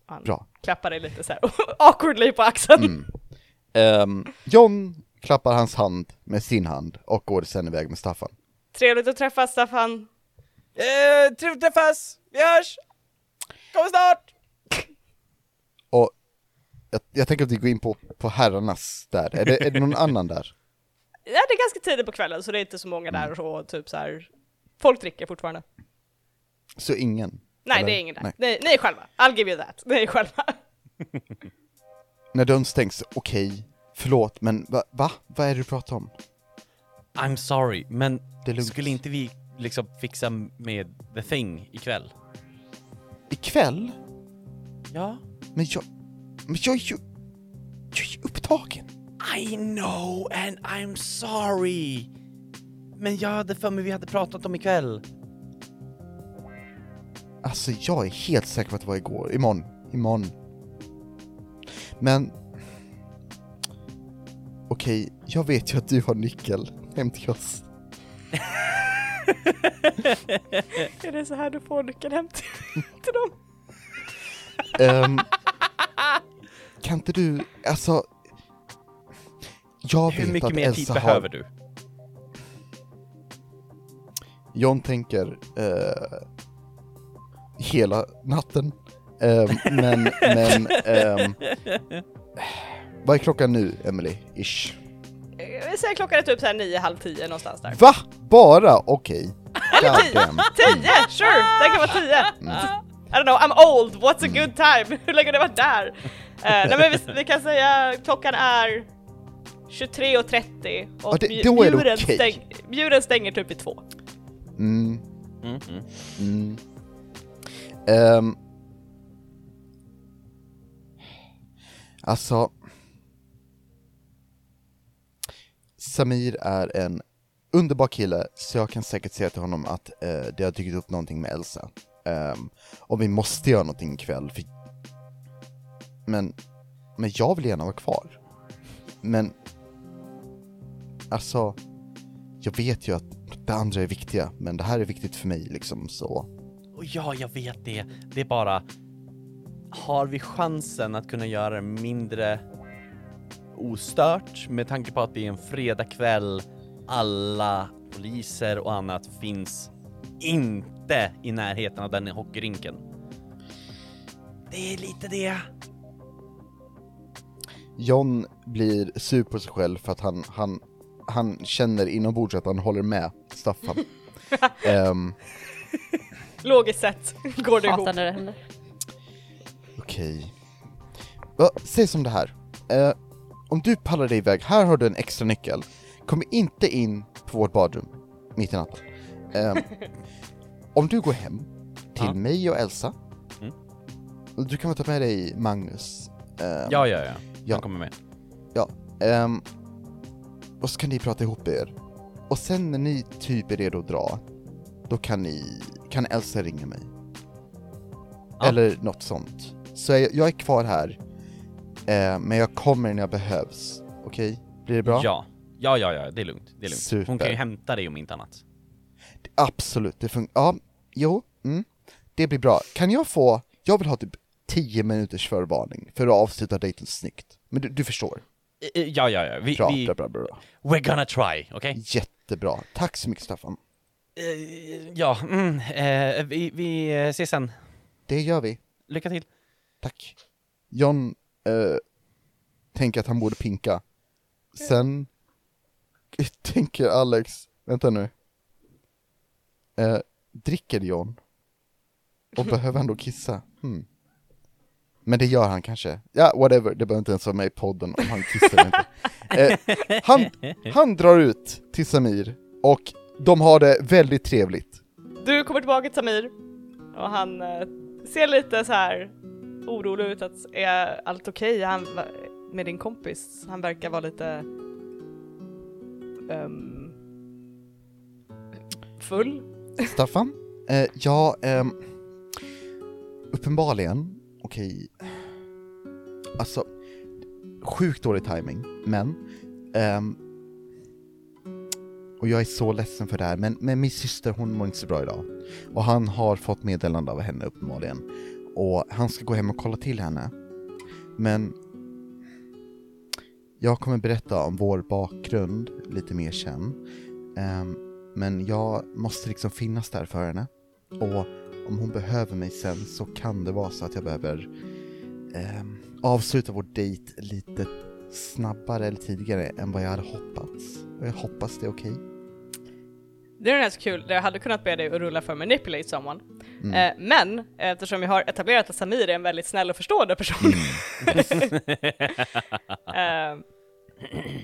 Han Bra. klappar dig lite så här awkwardly på axeln. Mm. Ehm, John klappar hans hand med sin hand och går sen iväg med Staffan. Trevligt att träffas Staffan. Eh, trevligt att träffas! Vi hörs! Kommer snart! Och jag, jag tänker att vi går in på, på herrarnas där. Är det, är det någon annan där? Ja, det är ganska tidigt på kvällen så det är inte så många där och så, typ så här. Folk dricker fortfarande. Så ingen? Nej, Eller? det är ingen där. Nej. Nej. Ni är själva. I'll give you that. Ni är själva. När dörren stängs, okej, förlåt, men va, va? Vad är det du pratar om? I'm sorry, men skulle inte vi liksom fixa med the thing ikväll? Ikväll? Ja? Men jag, men jag är ju, jag är ju upptagen. I know and I'm sorry! Men jag hade för mig vi hade pratat om ikväll. Alltså jag är helt säker på att det var igår, imorgon, imorgon. Men... Okej, jag vet ju att du har nyckel hem till oss. Är det så här du får nyckeln hem till, till dem? Ehm, kan inte du, alltså... Jag Hur mycket mer tid Elsa behöver har... du? John tänker eh, hela natten. Ehm, men, men... ehm, vad är klockan nu, Emily? Ish. Eh, Vi säger klockan är typ så här nio, halv tio någonstans där. Va? Bara? Okej. God damn. Tio! Sure! Det kan vara tio! I don't know, I'm old, what's a good time? Hur länge har ni varit där? Uh, nej men vi, vi kan säga klockan är 23.30 och Ja, det- då är det bjuren, okej. stäng, bjuren stänger typ vid två. Mm, Mm, mm. mm. Ehm. alltså... Samir är en underbar kille, så jag kan säkert säga till honom att eh, det har dykt upp någonting med Elsa. Ehm, och vi måste göra någonting ikväll, för... Men, men jag vill gärna vara kvar. Men, alltså, jag vet ju att det andra är viktiga, men det här är viktigt för mig liksom, så... Ja, jag vet det. Det är bara... Har vi chansen att kunna göra det mindre ostört med tanke på att det är en fredagkväll, alla poliser och annat finns inte i närheten av den hockeyrinken. Det är lite det. John blir sur på sig själv för att han, han, han känner inombords att han håller med Staffan. Ehm, Logiskt sett går det ihop. Hatar när det händer. Okej. Va, Säg som det här. Eh, om du pallar dig iväg, här har du en extra nyckel. Kom inte in på vårt badrum mitt i natten. Ehm, om du går hem till Ja. mig och Elsa, Mm. du kan väl ta med dig Magnus? Ehm, Ja, ja, ja. Ja. Han kommer med. Ehm, och så kan ni prata ihop er. Och sen när ni typ är redo att dra, då kan ni, kan Elsa ringa mig. Ja. Eller något sånt. Så jag, jag är kvar här, eh, men jag kommer när jag behövs. Okej? Blir det bra? Ja. Ja, ja, ja, det är lugnt. Det är lugnt. Hon Super. kan ju hämta dig om inte annat. Absolut, det funkar. Ja, jo, mm, det blir bra. Kan jag få, jag vill ha typ 10 minuters förvarning för att avsluta dejten snyggt. Men du, du förstår. Eh, eh, Ja, ja, ja. Vi, Bra, vi, bra, bra, bra. We're gonna try, okej? Jättebra. Tack så mycket Staffan. Eh, ja, mm, eh, vi, vi ses sen. Det gör vi. Lycka till. Tack. John eh, tänker att han borde pinka. Sen tänker Alex, vänta nu. Eh, dricker John? Och behöver han då kissa? Hmm. Men det gör han kanske. Ja, whatever, det behöver inte ens vara med i podden om han kissar eller inte. Eh, han, han drar ut till Samir och de har det väldigt trevligt. Du kommer tillbaka till Samir och han eh, ser lite så här orolig ut att är allt okej Han med din kompis? Han verkar vara lite ehm, full. Staffan? Eh, ja, ehm, uppenbarligen, okej, alltså, sjukt dålig timing, men, Um, och jag är så ledsen för det här, men, men min syster hon mår inte så bra idag. Och han har fått meddelande av henne uppenbarligen. Och han ska gå hem och kolla till henne. Men jag kommer berätta om vår bakgrund lite mer sen. Um, men jag måste liksom finnas där för henne. Och om hon behöver mig sen så kan det vara så att jag behöver ehm, avsluta vår dejt lite snabbare eller tidigare än vad jag hade hoppats. Och jag hoppas det är okej. Det är ganska kul, jag hade kunnat be dig att rulla för manipulate someone. Mm. Eh, men eftersom vi har etablerat att Samir är en väldigt snäll och förstående person. eh,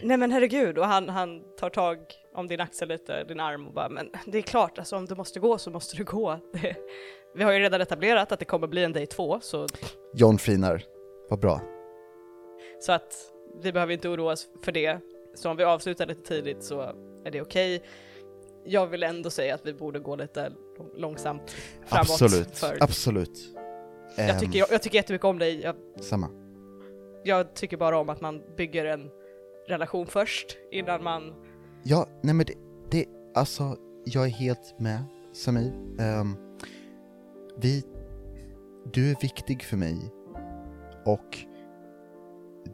nej men herregud, och han, han tar tag om din axel lite, din arm och bara men det är klart, alltså om du måste gå så måste du gå. Det, vi har ju redan etablerat att det kommer bli en day två, så, John flinar. Vad bra. så att vi behöver inte oroa oss för det. Så om vi avslutar lite tidigt så är det okej. Jag vill ändå säga att vi borde gå lite lång- långsamt framåt. Absolut. För Absolut. jag, Ehm, tycker, jag, jag tycker jättemycket om dig. Jag, Samma. jag tycker bara om att man bygger en relation först innan man... Ja, nej men det, det, alltså, jag är helt med, Samir. Um, vi, du är viktig för mig och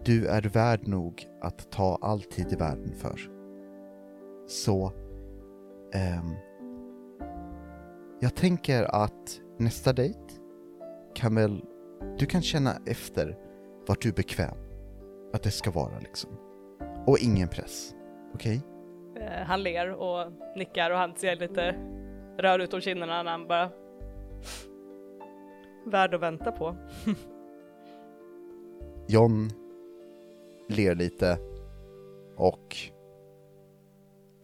du är värd nog att ta all tid i världen för. Så, um, jag tänker att nästa dejt kan väl, du kan känna efter vart du är bekväm. Att det ska vara liksom. Och ingen press. Okej? Eh, han ler och nickar och han ser lite röd ut om kinderna när han bara... Värd att vänta på. John ler lite och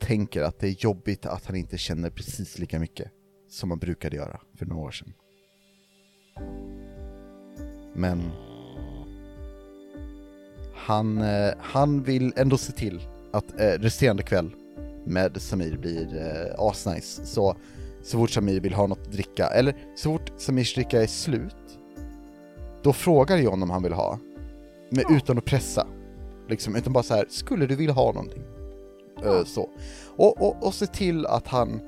tänker att det är jobbigt att han inte känner precis lika mycket som han brukade göra för några år sedan. Men han, eh, han vill ändå se till att eh, resterande kväll med Samir blir eh, asnice. Så, så fort Samir vill ha något att dricka, eller så fort Samirs dricka är slut, då frågar John om han vill ha. Men utan att pressa. Liksom, utan bara så här, skulle du vilja ha någonting? Eh, så. Och, och, och se till att han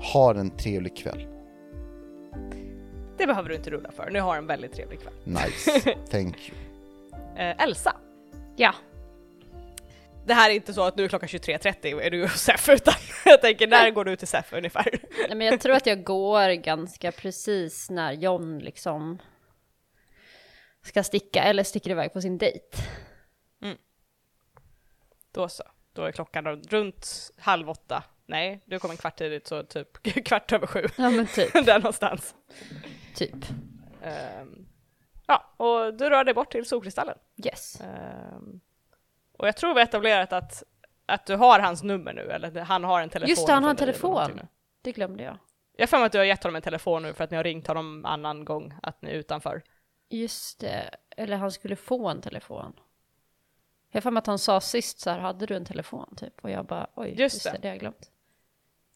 har en trevlig kväll. Det behöver du inte rulla för, nu har en väldigt trevlig kväll. Nice, thank you. Eh, Elsa, Ja. det här är inte så att nu är klockan 23.30 och är du hos Sef, utan jag tänker när går du till Sef ungefär? Nej, men jag tror att jag går ganska precis när John liksom ska sticka eller sticker iväg på sin dejt. Då så, då är klockan runt halv åtta. Nej, du kom en kvart tidigt så typ kvart över sju. Ja men typ, Där någonstans. typ. Ehm, ja, och du rör dig bort till solkristallen. Yes. Ehm, och jag tror vi etablerat att, att du har hans nummer nu, eller han har en telefon. Just det, han har en telefon. Det glömde jag. Jag har för mig att du har gett honom en telefon nu för att ni har ringt honom annan gång, att ni är utanför. Just det, eller han skulle få en telefon. Jag har för mig att han sa sist så här, hade du en telefon typ? Och jag bara, oj, Just just, det. det. det har jag glömt.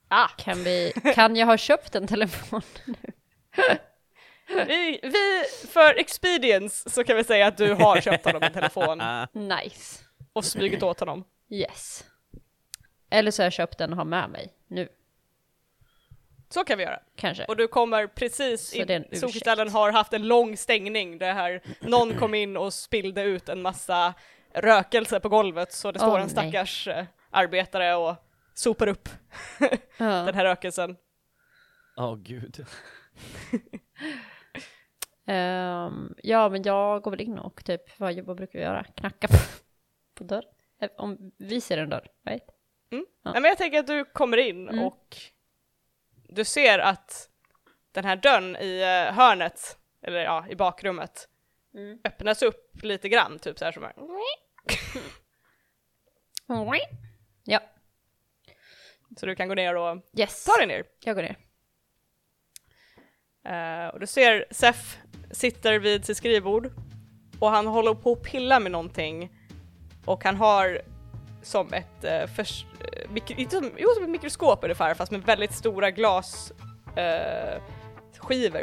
Ah, Kan, vi, kan jag ha köpt en telefon nu? vi, vi, för expedience så kan vi säga att du har köpt honom en telefon Nice. och smugit åt honom. Yes. Eller så har jag köpt den och har med mig nu, Så kan vi göra. kanske. Och du kommer precis Så det in. Solkristallen har haft en lång stängning där här någon kom in och spillde ut en massa rökelse på golvet så det står Åh, en nej. stackars eh, arbetare och sopar upp Ja. den här rökelsen. Åh gud. Ehm, ja, men jag går väl in och typ, vad, vad brukar vi göra? Knacka på, på dörr? Eh, Om vi ser en dörr, right? Ja. Nej, men jag tänker att du kommer in Mm. och du ser att den här dörren i eh, hörnet, eller ja, i bakrummet, öppnas upp lite grann, typ så här som här. Ja, Så du kan gå ner och yes. ta dig ner. Jag går ner. Eh, och du ser Sef sitter vid sitt skrivbord och han håller på att pilla med någonting och han har som ett, uh, förs- eh, inte som, jo, som ett mikroskop ungefär fast med väldigt stora glas eh,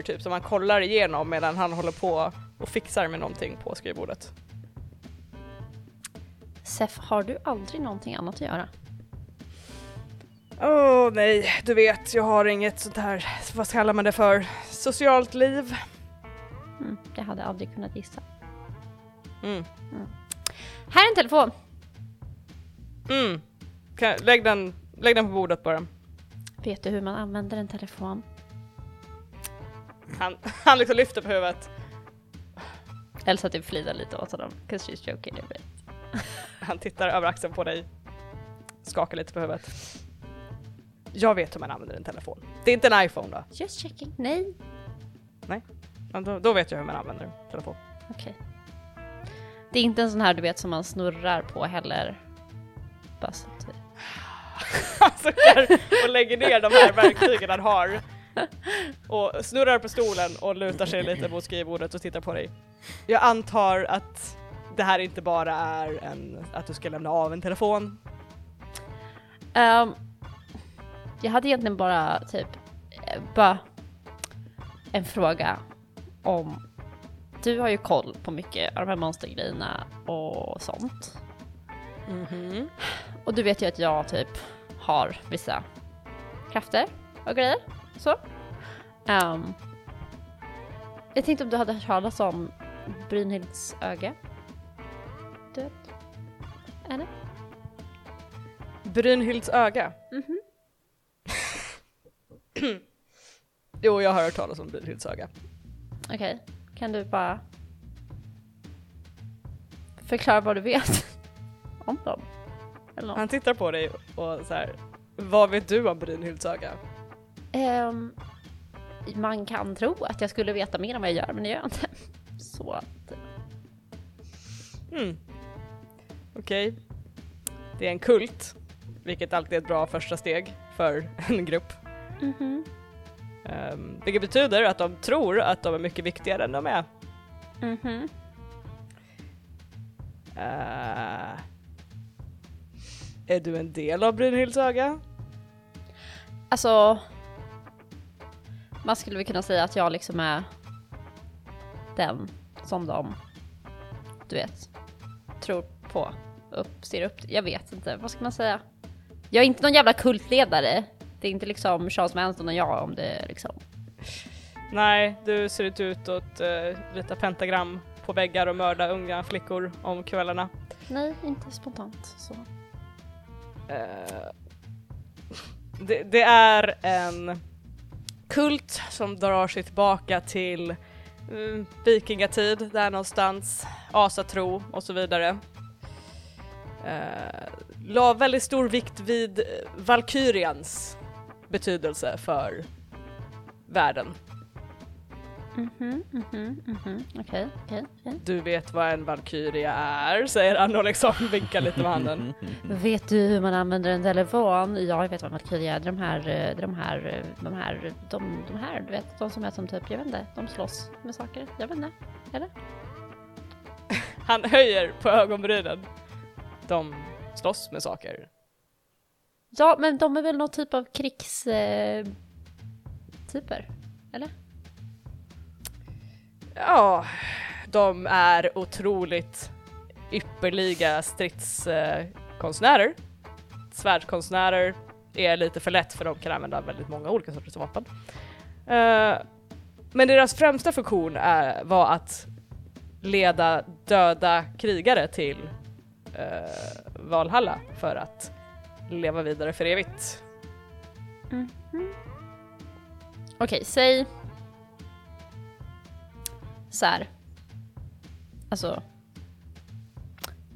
typ som han kollar igenom medan han håller på och fixar med någonting på skrivbordet. Sef, har du aldrig någonting annat att göra? Åh nej, du vet jag har inget sånt här, vad kallar man det för, socialt liv. Mm, jag hade aldrig kunnat gissa. Mm. Här är en telefon! Mm. Kan, lägg, den, lägg den på bordet bara. Vet du hur man använder en telefon? Han, han liksom lyfter på huvudet. Elsa typ flinar lite åt honom, 'cause she's joking a bit. Han tittar över axeln på dig. Skakar lite på huvudet. Jag vet hur man använder en telefon. Det är inte en iPhone då? Just checking. Nej. Då, då vet jag hur man använder en telefon. Okej. Det är inte en sån här du vet som man snurrar på heller. Bara så att... Han suckar och lägger ner de här verktygen han har. Och snurrar på stolen och lutar sig lite mot skrivbordet och tittar på dig. Jag antar att det här inte bara är en, att du ska lämna av en telefon. Ehm, jag hade egentligen bara typ eh, bara en fråga om du har ju koll på mycket av de här monstergrejerna och sånt. Och du vet ju att jag typ har vissa krafter och grejer. Så. Ehm, jag tänkte om du hade hört talas om Brynhilds öga? Du vet? Eller? Brynhilds öga. Mhm. Jo, jag har hört talas om Brynhilds öga. Okej, kan du bara förklara vad du vet om dem? Han tittar på dig och så här. Vad vet du om Brynhilds öga? Ehm, man kan tro att jag skulle veta mer än vad jag gör, men det gör jag inte. Så att, Mm. Okej. Det är en kult, vilket alltid är ett bra första steg för en grupp. mhm, Um, vilket betyder att de tror att de är mycket viktigare än de är. mhm. Eh, är du en del av Brynhilds öga? Alltså, man skulle väl kunna säga att jag liksom är den som de, du vet, tror på, upp, ser upp Jag vet inte, vad ska man säga? Jag är inte någon jävla kultledare. Det är inte liksom Charles Manson och jag om det är liksom. Nej, du ser inte ut att uh, rita pentagram på väggar och mörda unga flickor om kvällarna. Nej, inte spontant så. Eh, det, det är en kult som drar sig tillbaka till mm, vikingatid, där någonstans, asatro och så vidare. Uh, la väldigt stor vikt vid eh, Valkyrians betydelse för världen. Mhm, mhm, mhm. Okej, okej. Du vet vad en Valkyria är, säger han och liksom vinkar lite med handen. Vet du hur man använder en telefon? Ja, jag vet vad Valkyria är. De här, eh, de här, eh, de här, de, de här, du vet, de som är som typ, jag vet inte, de slåss med saker. Jag vet inte. Eller? Han höjer på ögonbrynen. De slåss med saker. Ja, men de är väl någon typ av krigstyper, eh, Eller? Ja, de är otroligt ypperliga stridskonstnärer. Svärdskonstnärer är lite för lätt för de kan använda väldigt många olika sorters vapen. Eh, men deras främsta funktion är, var att leda döda krigare till eh, Valhalla för att leva vidare för evigt. Mhm. Okej, säg... Så här. Alltså...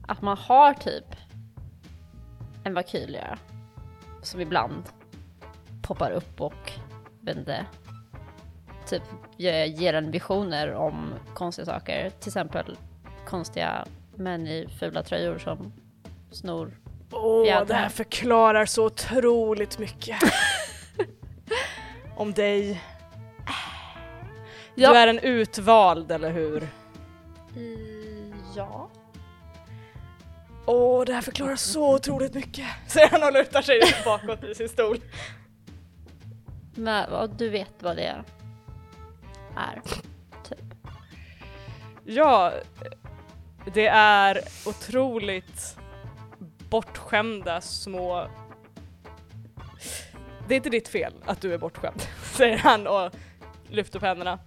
Att man har typ en vakylia som ibland poppar upp och vet inte, typ ger en visioner om konstiga saker. Till exempel konstiga män i fula tröjor som snor. Åh, Fjädrar. det här förklarar så otroligt mycket. Om dig. Ja. Du är en utvald, eller hur? ja. Åh, det här förklarar så otroligt mycket. Säger han och lutar sig bakåt i sin stol. Men och du vet vad det är. Typ. Ja, det är otroligt bortskämda små... Det är inte ditt fel att du är bortskämd, säger han och lyfter upp händerna.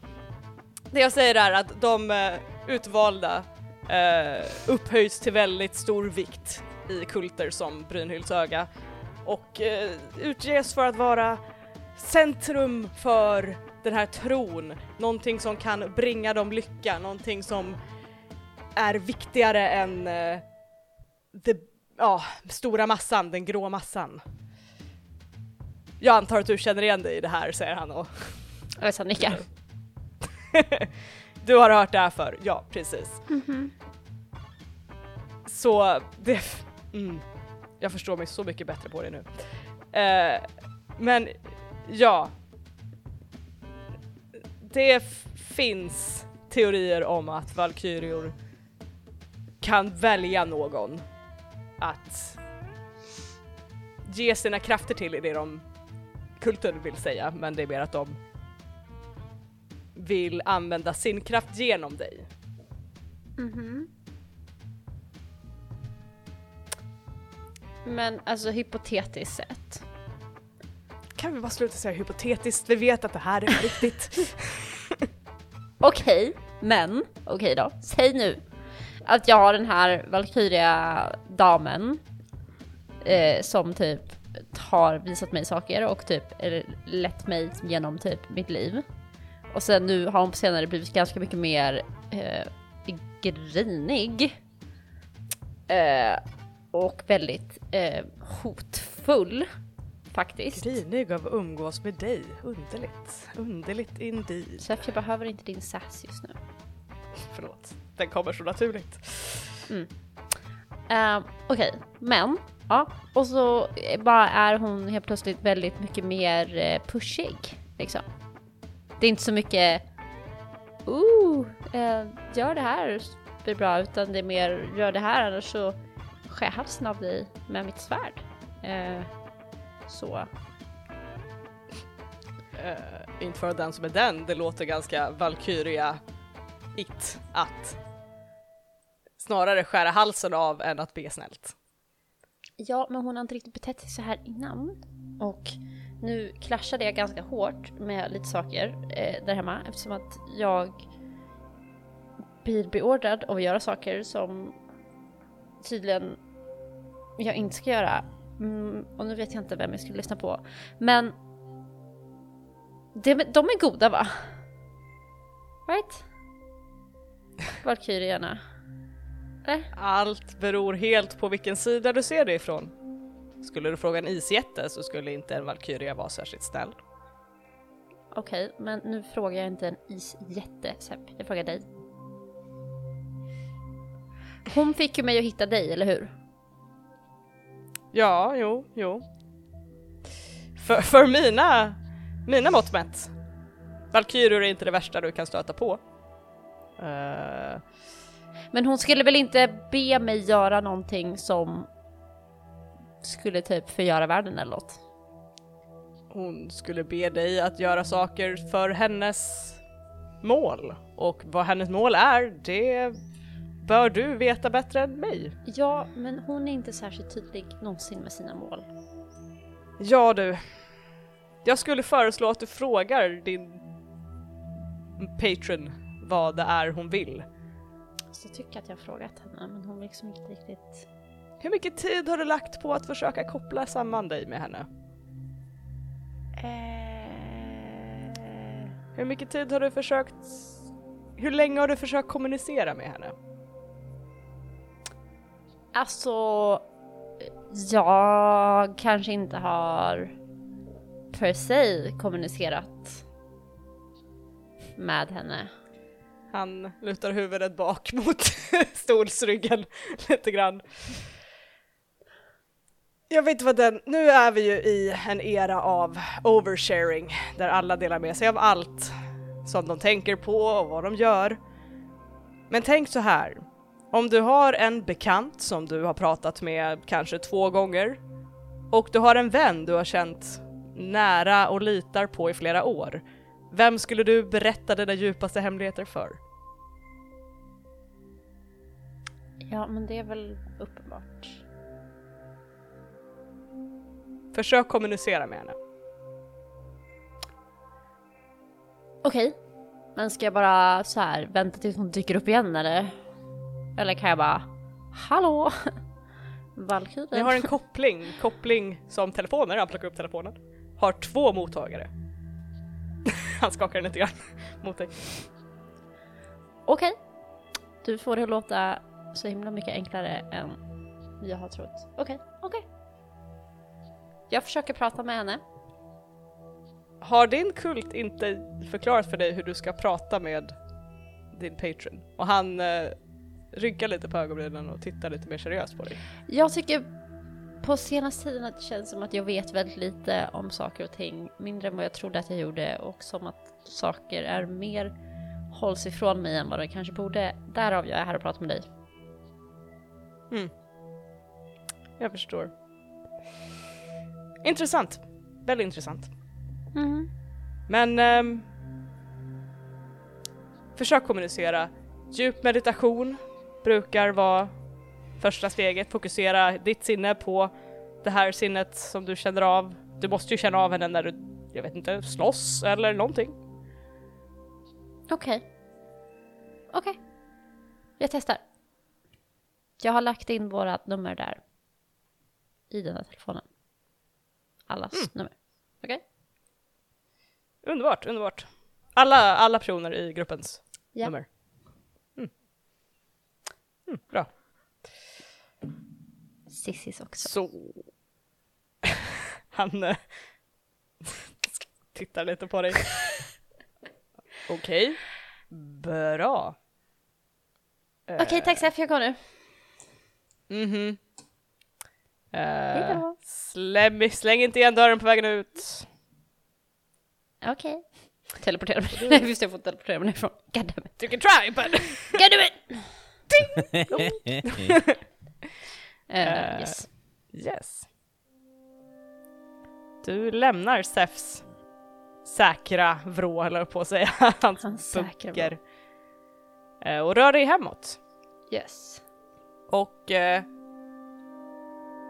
Det jag säger är att de eh, utvalda eh, upphöjs till väldigt stor vikt i kulter som Brynhilds öga och eh, utges för att vara centrum för den här tron, någonting som kan bringa dem lycka, någonting som är viktigare än eh, the, ja, stora massan, den grå massan. Jag antar att du känner igen dig i det här, säger han och Jag så nickar. du har hört det här för Ja, precis. Så det... Mm, jag förstår mig så mycket bättre på det nu. Eh, men ja. Det finns teorier om att Valkyrior kan välja någon att ge sina krafter till i det de kulten vill säga, men det är mer att de vill använda sin kraft genom dig. Men alltså hypotetiskt sett. Kan vi bara sluta säga hypotetiskt? Vi vet att det här är riktigt. Okej, men okej då. Säg nu att jag har den här Valkyria-damen eh, som typ har visat mig saker och typ lett mig genom typ mitt liv. Och sen nu har hon på senare blivit ganska mycket mer eh, grinig. Eh, och väldigt eh, hotfull faktiskt. Grinig av att umgås med dig. Underligt. Underligt indeed. Så jag behöver inte din sass just nu. Förlåt. Den kommer så naturligt. Uh, Okej, men ja, och så bara är hon helt plötsligt väldigt mycket mer eh, pushig liksom. Det är inte så mycket Ooh, eh, gör det här blir bra utan det är mer gör det här annars så skär jag halsen av dig med mitt svärd. Eh, så Uh, inte för den som är den, det låter ganska Valkyria-it att snarare skära halsen av än att be snällt. Ja, men hon har inte riktigt betett sig så här innan. Och nu clashade jag ganska hårt med lite saker eh, där hemma eftersom att jag blir beordrad av att göra saker som tydligen jag inte ska göra. Mm, och nu vet jag inte vem jag skulle lyssna på. Men det, de är goda va? Right? Valkyrierna. Eller? Allt beror helt på vilken sida du ser det ifrån. Skulle du fråga en isjätte så skulle inte en Valkyria vara särskilt snäll. Okej, men nu frågar jag inte en isjätte Sepp, jag frågar dig. Hon fick ju mig att hitta dig, eller hur? Ja, jo, jo. För, för mina, mina mått mätt. Valkyrior är inte det värsta du kan stöta på. Eh, Men hon skulle väl inte be mig göra någonting som skulle typ förgöra världen eller något? hon skulle be dig att göra saker för hennes mål. Och vad hennes mål är, det bör du veta bättre än mig. Ja, men hon är inte särskilt tydlig någonsin med sina mål. Ja du. Jag skulle föreslå att du frågar din patron vad det är hon vill. Så jag tycker att jag har frågat henne, men hon liksom inte riktigt... Hur mycket tid har du lagt på att försöka koppla samman dig med henne? Eh... Hur mycket tid har du försökt... Hur länge har du försökt kommunicera med henne? Alltså, jag kanske inte har per se kommunicerat med henne. Han lutar huvudet bak mot stolsryggen lite grann. Jag vet inte vad den, nu är vi ju i en era av oversharing där alla delar med sig av allt som de tänker på och vad de gör. Men tänk så här, om du har en bekant som du har pratat med kanske två gånger och du har en vän du har känt nära och litar på i flera år. Vem skulle du berätta dina djupaste hemligheter för? Ja, men det är väl uppenbart. Försök kommunicera med henne. Okej, men ska jag bara så här vänta tills hon dyker upp igen eller? Eller kan jag bara Hallå? Valkyrie? Ni har en koppling, koppling som telefoner, han plockar upp telefonen. Har två mottagare. Han skakar lite grann mot dig. Okej. Du får det att låta så himla mycket enklare än jag har trott. Okej, okej. Jag försöker prata med henne. Har din kult inte förklarat för dig hur du ska prata med din patron? Och han eh, ryggar lite på ögonbrynen och tittar lite mer seriöst på dig. Jag tycker på senaste tiden att det känns som att jag vet väldigt lite om saker och ting. Mindre än vad jag trodde att jag gjorde och som att saker är mer hålls ifrån mig än vad det kanske borde. Därav jag är här och pratar med dig. Jag förstår. Intressant. Väldigt intressant. Mm. Men ehm, försök kommunicera. Djup meditation brukar vara första steget. Fokusera ditt sinne på det här sinnet som du känner av. Du måste ju känna av henne när du, jag vet inte, slåss eller någonting. Okej. Okej. Jag testar. Jag har lagt in våra nummer där. I den här telefonen. Allas nummer. Okej? Underbart, underbart. Alla, alla personer i gruppens Ja. nummer. Mm. Mm, bra. Sissis också. Så... Han eh, tittar lite på dig. Okej. Bra. Eh, Okej, tack Seff, jag går nu. Mhm. Eh, Hejdå. släng, släng inte igen dörren på vägen ut. Okej. Teleportera mig. Nej, visst jag får teleportera mig härifrån. Goddammit. You can try but... Goddammit! Eh, Uh, yes. Yes. Du lämnar Sefs säkra vrå, eller på att säga, hans Hans bunker. Eh, Och rör dig hemåt. Yes. Och eh,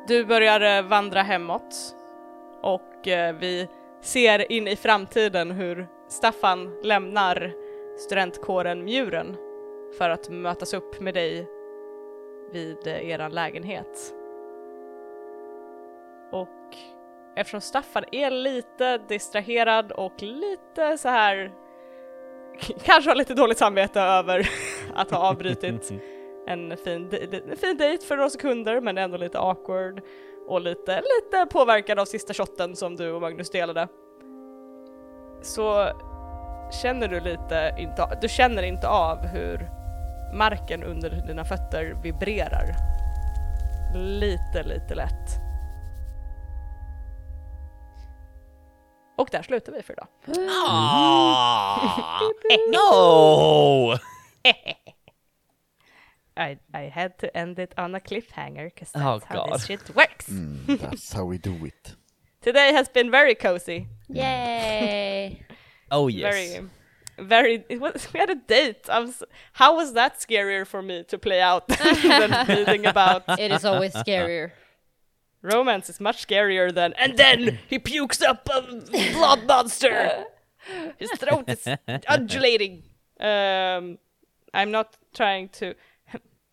du börjar vandra hemåt. Och vi ser in i framtiden hur Staffan lämnar studentkåren Mjuren för att mötas upp med dig vid eh, eran lägenhet. Och eftersom Staffan är lite distraherad och lite så här kanske har lite dåligt samvete över att ha avbrutit en fin, en fin dejt för några sekunder men ändå lite awkward och lite, lite påverkad av sista shotten som du och Magnus delade. Så känner du lite inte, du känner inte av hur marken under dina fötter vibrerar. Lite, lite lätt. Och där slutar vi för idag. Ah, no! I, I had to end it on a cliffhanger because Oh, that's how God. this shit works. Mm, that's how we do it. Today has been very cozy. Yay! Oh yes. Very, very. It was, we had a date. Was, how was that scarier for me to play out than reading about It is always scarier. romance? Is much scarier than. And then he pukes up a blood monster. His throat is undulating. Um, I'm not trying to.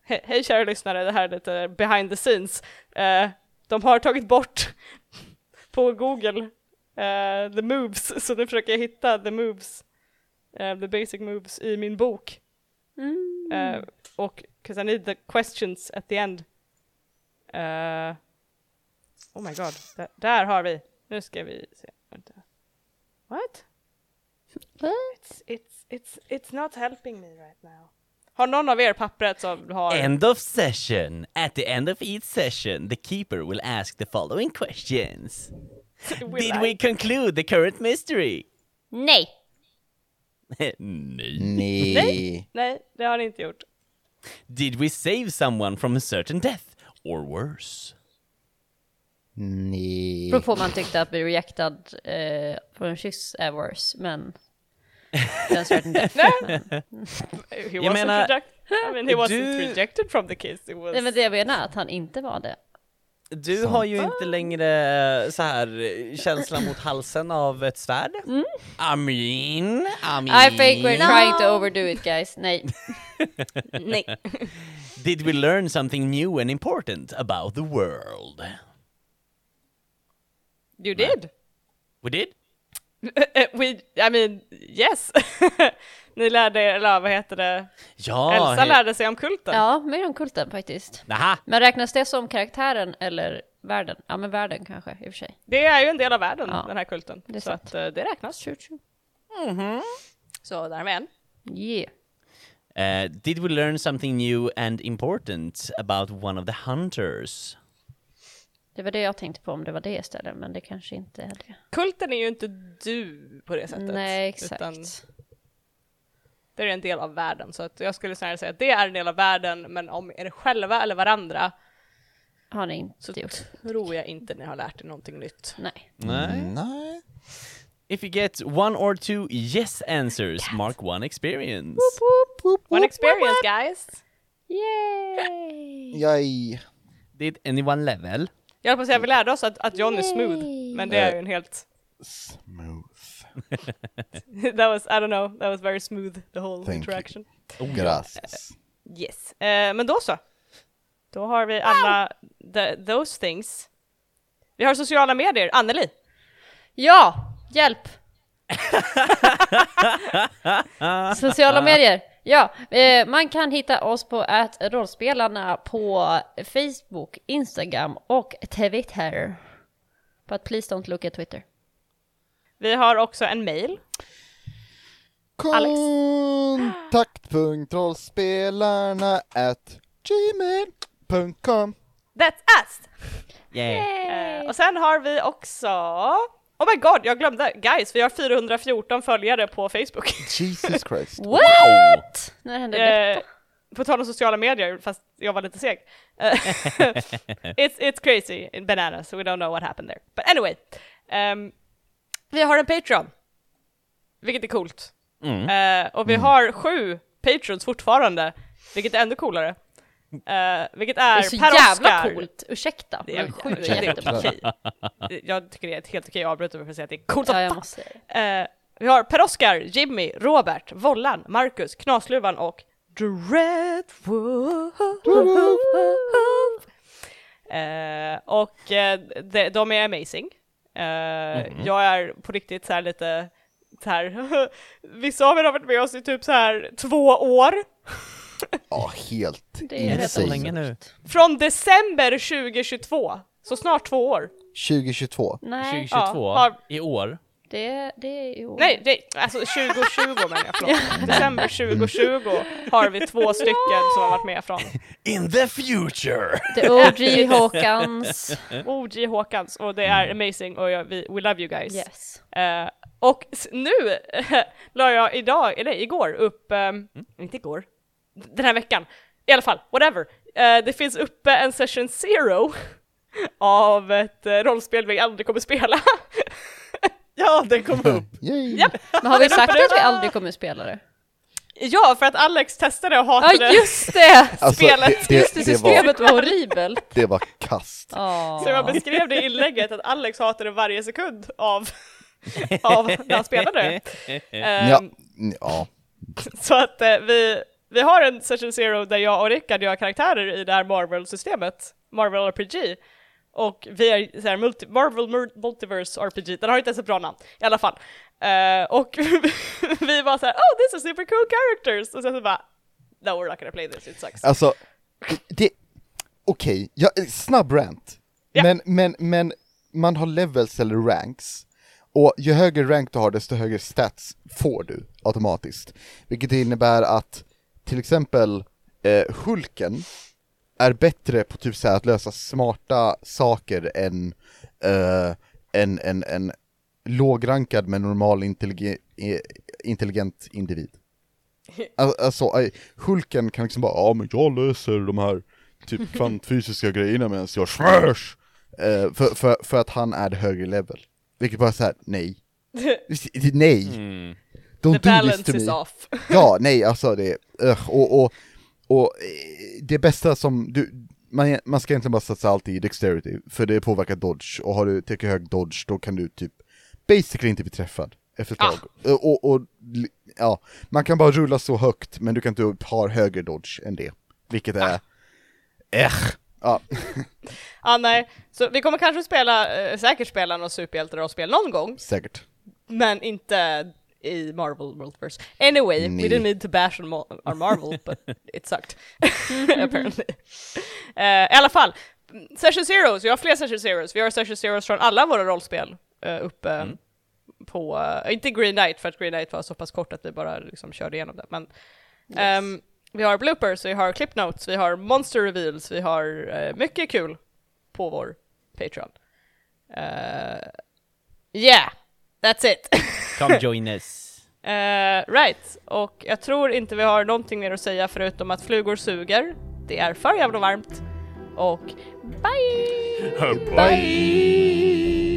He- Hej kära lyssnare, det här är lite behind the scenes. Eh, de har tagit bort på Google eh, the moves, så nu försöker jag hitta the moves, eh, the basic moves i min bok. Mm. Eh, och, cause I need the questions at the end. Eh, oh my god, där, där har vi. Nu ska vi se. Vänta. What? It's, it's, it's, it's not helping me right now. Har någon av er pappret som har... End of session. At the end of each session, the keeper will ask the following questions. Did I? we conclude the current mystery? Nej! Nej. Nej. Nej, det har ni inte gjort. Did we save someone from a certain death? Or worse? Nej. Beror på om man tyckte att bli rejectad eh, för en kyss är worse, men... Certain death. He wasn't menar, I mean, he wasn't du- rejected from the kiss. It was... Nej men det jag menar, att han inte var det. Du Sant. har ju inte längre så här eh, känsla mot halsen av ett svärd. I mean, I mean. I think we're trying to overdo it guys. Nej. Nej. Did we learn something new and important about the world? You did. We did? We, I mean, yes. ni lärde er, eller vad heter det? Ja, Elsa he- lärde sig om kulten. Ja, mer om kulten faktiskt. Aha. Men räknas det som karaktären eller världen? Ja men världen kanske, i och för sig. Det är ju en del av världen, Ja, den här kulten. det är så sant. att eh, det räknas. True, true. Så där med en. Yeah. Uh, did we learn something new and important about one of the hunters? Det var det jag tänkte på om det var det istället, men det kanske inte är det. Kulten är ju inte du på det sättet. Nej, exakt. Utan det är en del av världen. Så att jag skulle snarare säga att det är en del av världen, men om er själva eller varandra Har ni inte så gjort. tror jag inte ni har lärt er någonting nytt. Nej. Nej. Nej. If you get one or two yes answers, mark one experience. One experience guys! Yay! Yay. Did anyone level? Jag höll på att säga, vi lärde oss att, att John är smooth, men det är ju en helt... Smooth. that was, I don't know, that was very smooth, the whole Thank you. interaction. Gracias. Yes. Eh, men då så. Då har vi alla the, those things. Vi har sociala medier. Anneli, Ja! Hjälp! Sociala medier. Ja, eh, man kan hitta oss på att rollspelarna på Facebook, Instagram och Twitter. But please don't look at Twitter. Vi har också en mail. Alex. Kontakt.rollspelarna at gmail.com That's us! Yeah. Eh, och sen har vi också... Oh my god, jag glömde! Guys, vi har 414 följare på Facebook. Jesus Christ. What? När hände detta? På tal om sociala medier, fast jag var lite seg. Eh, it's, it's crazy in bananas, so we don't know what happened there. But anyway, ehm, vi har en Patreon, vilket är coolt. Mm. Eh, och vi har sju Patrons fortfarande, vilket är ännu coolare. Eh, vilket är, Det är så Per jävla Oskar. coolt, ursäkta. Det är det är jättebra. Jag tycker det är ett helt okej avbryt för att säga att det är coolt Ja, jag måste. Eh, vi har Per-Oskar, Jimmy, Robert, Vollan, Marcus, Knasluvan och Dreadwolf. Eh, och eh, de, de är amazing. Eh, Jag är på riktigt så här lite så här. vissa av er har varit med oss i typ så här två år. Ja, helt Det är rätt Så insane. länge nu. Från december 2022, så snart två år. 2022. Nej, 2022, Ja, har- i år. Det, det är ju... Nej, det, alltså 2020 menar jag, förlåt. December 2020 har vi två stycken som har varit med från In the future! The OG Håkans. OG Håkans och det är amazing och jag, vi, we love you guys. Yes. Eh, och nu la jag idag, eller igår, upp, ehm, inte igår, den här veckan, i alla fall, whatever. Eh, det finns uppe en session zero av ett rollspel vi aldrig kommer spela. Ja, den kom upp! Yay. Japp. Men har vi sagt att vi aldrig kommer spela det? ja, för att Alex testade och Ja, hatade just det! Alltså, Spelet. det, Just det, det, det, var, systemet var horribelt. det var kast. Åh. Så jag beskrev det i inlägget att Alex hatade varje sekund av, av när han spelade. Ehm, Ja, ja. Så att eh, vi, vi har en session zero där jag och Rickard gör karaktärer i det här Marvel-systemet, Marvel RPG. Och vi är så här multi, Marvel Multiverse RPG, den har inte ens ett bra namn i alla fall. Eh, och vi var så här, oh this is super cool characters! Och sen så bara, no we're not gonna play this, it sucks. Alltså, det, okej, ja, snabb rant. Ja. Men, men, men man har levels eller ranks. Och ju högre rank du har, desto högre stats får du automatiskt. Vilket innebär att till exempel eh, Hulken är bättre på typ så här att lösa smarta saker än eh, en, en, en lågrankad men normal intelligen, eh, intelligent individ. Al- Alltså, eh, Hulken kan liksom bara, ja men jag löser de här typ kvantfysiska grejerna medan jag smash! Eh, för, för, för att han är högre level. Vilket bara såhär, nej. nej! Mm. Don't The do this balance to is me. off. Ja, nej alltså det, uh, och, och, och eh, det bästa som du, man, man ska egentligen bara satsa allt i dexterity, för det påverkar dodge, och har du tillräckligt hög dodge då kan du typ basically inte bli träffad efter ett Ah. tag. Eh, Och, och, li- ja, man kan bara rulla så högt, men du kan inte ha högre dodge än det. Vilket är, eh, ja, Ah, nej. Så vi kommer kanske spela, eh, säkert spela något superhjälterollspel någon gång, säkert. men inte i Marvel Multiverse. Anyway, Nej. we didn't need to bash on, on Marvel, but it sucked. Apparently. Eh, I alla fall, Session Zeros, vi har fler Session Zeros, vi har Session Zeros från alla våra rollspel uh, uppe på, eh, inte Green Knight för att Green Knight var så pass kort att vi bara liksom körde igenom det, men ehm, vi har bloopers, vi har clip notes, vi har monster reveals, vi har eh, mycket kul på vår Patreon. Uh, yeah, that's it. Come join us. Eh, right, och jag tror inte vi har någonting mer att säga förutom att flugor suger, det är för jävla varmt, och bye! Bye!